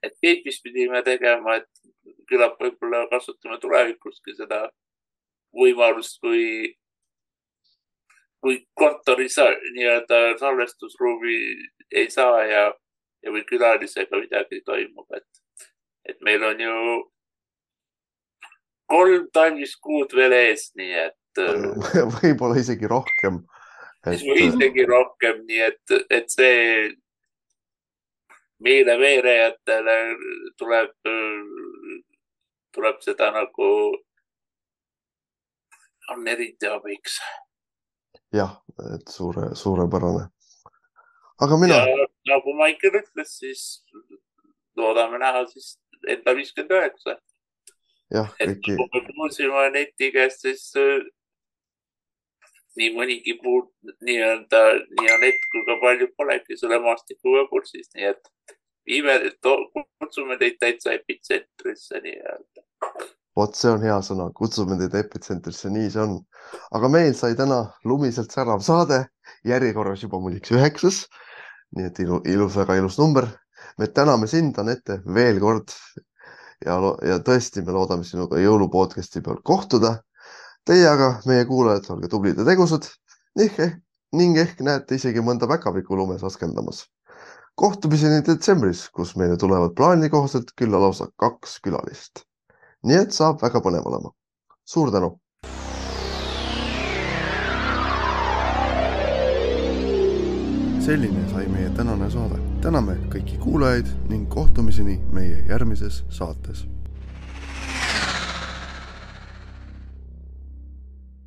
et veebis pidime tegema, et küllap võib-olla kasutame tulevikuski seda võimalust, kui, kui kontoris nii-öelda salvestusruumi ei saa ja, ja või külalisega midagi toimub, et, et meil on ju kolm talviskuud veel ees, nii et [laughs] võib-olla isegi rohkem. Või isegi rohkem, nii et, et see meile veerejatele tuleb, tuleb seda nagu, on eriti abiks. jah, et suure, suurepärane. aga mina nagu Maicel ütles, siis loodame näha siis enda viiskümmend üheksa. jah, et kõiki nagu me kuulsime neti käest, siis nii mõnigi puu nii-öelda nii Anett kui ka paljud polegi selle maastikuga kursis, nii et viime, kutsume teid täitsa epitsentrisse nii-öelda. vot see on hea sõna, kutsume teid epitsentrisse, nii see on. aga meil sai täna lumiselt särav saade, järjekorras juba muideks üheksas. nii et ilu, ilus, väga ilus number. me täname sind, Anette, veel kord. ja, ja tõesti, me loodame sinuga jõulupodcasti peal kohtuda. Teie aga, meie kuulajad, olge tublid ja tegusad ning ehk, ning ehk näete isegi mõnda päkapikku lumes askeldamas. kohtumiseni detsembris, kus meile tulevad plaani kohaselt külla lausa kaks külalist nii et saab väga põnev olema. suur tänu. selline sai meie tänane saade. täname kõiki kuulajaid ning kohtumiseni meie järgmises saates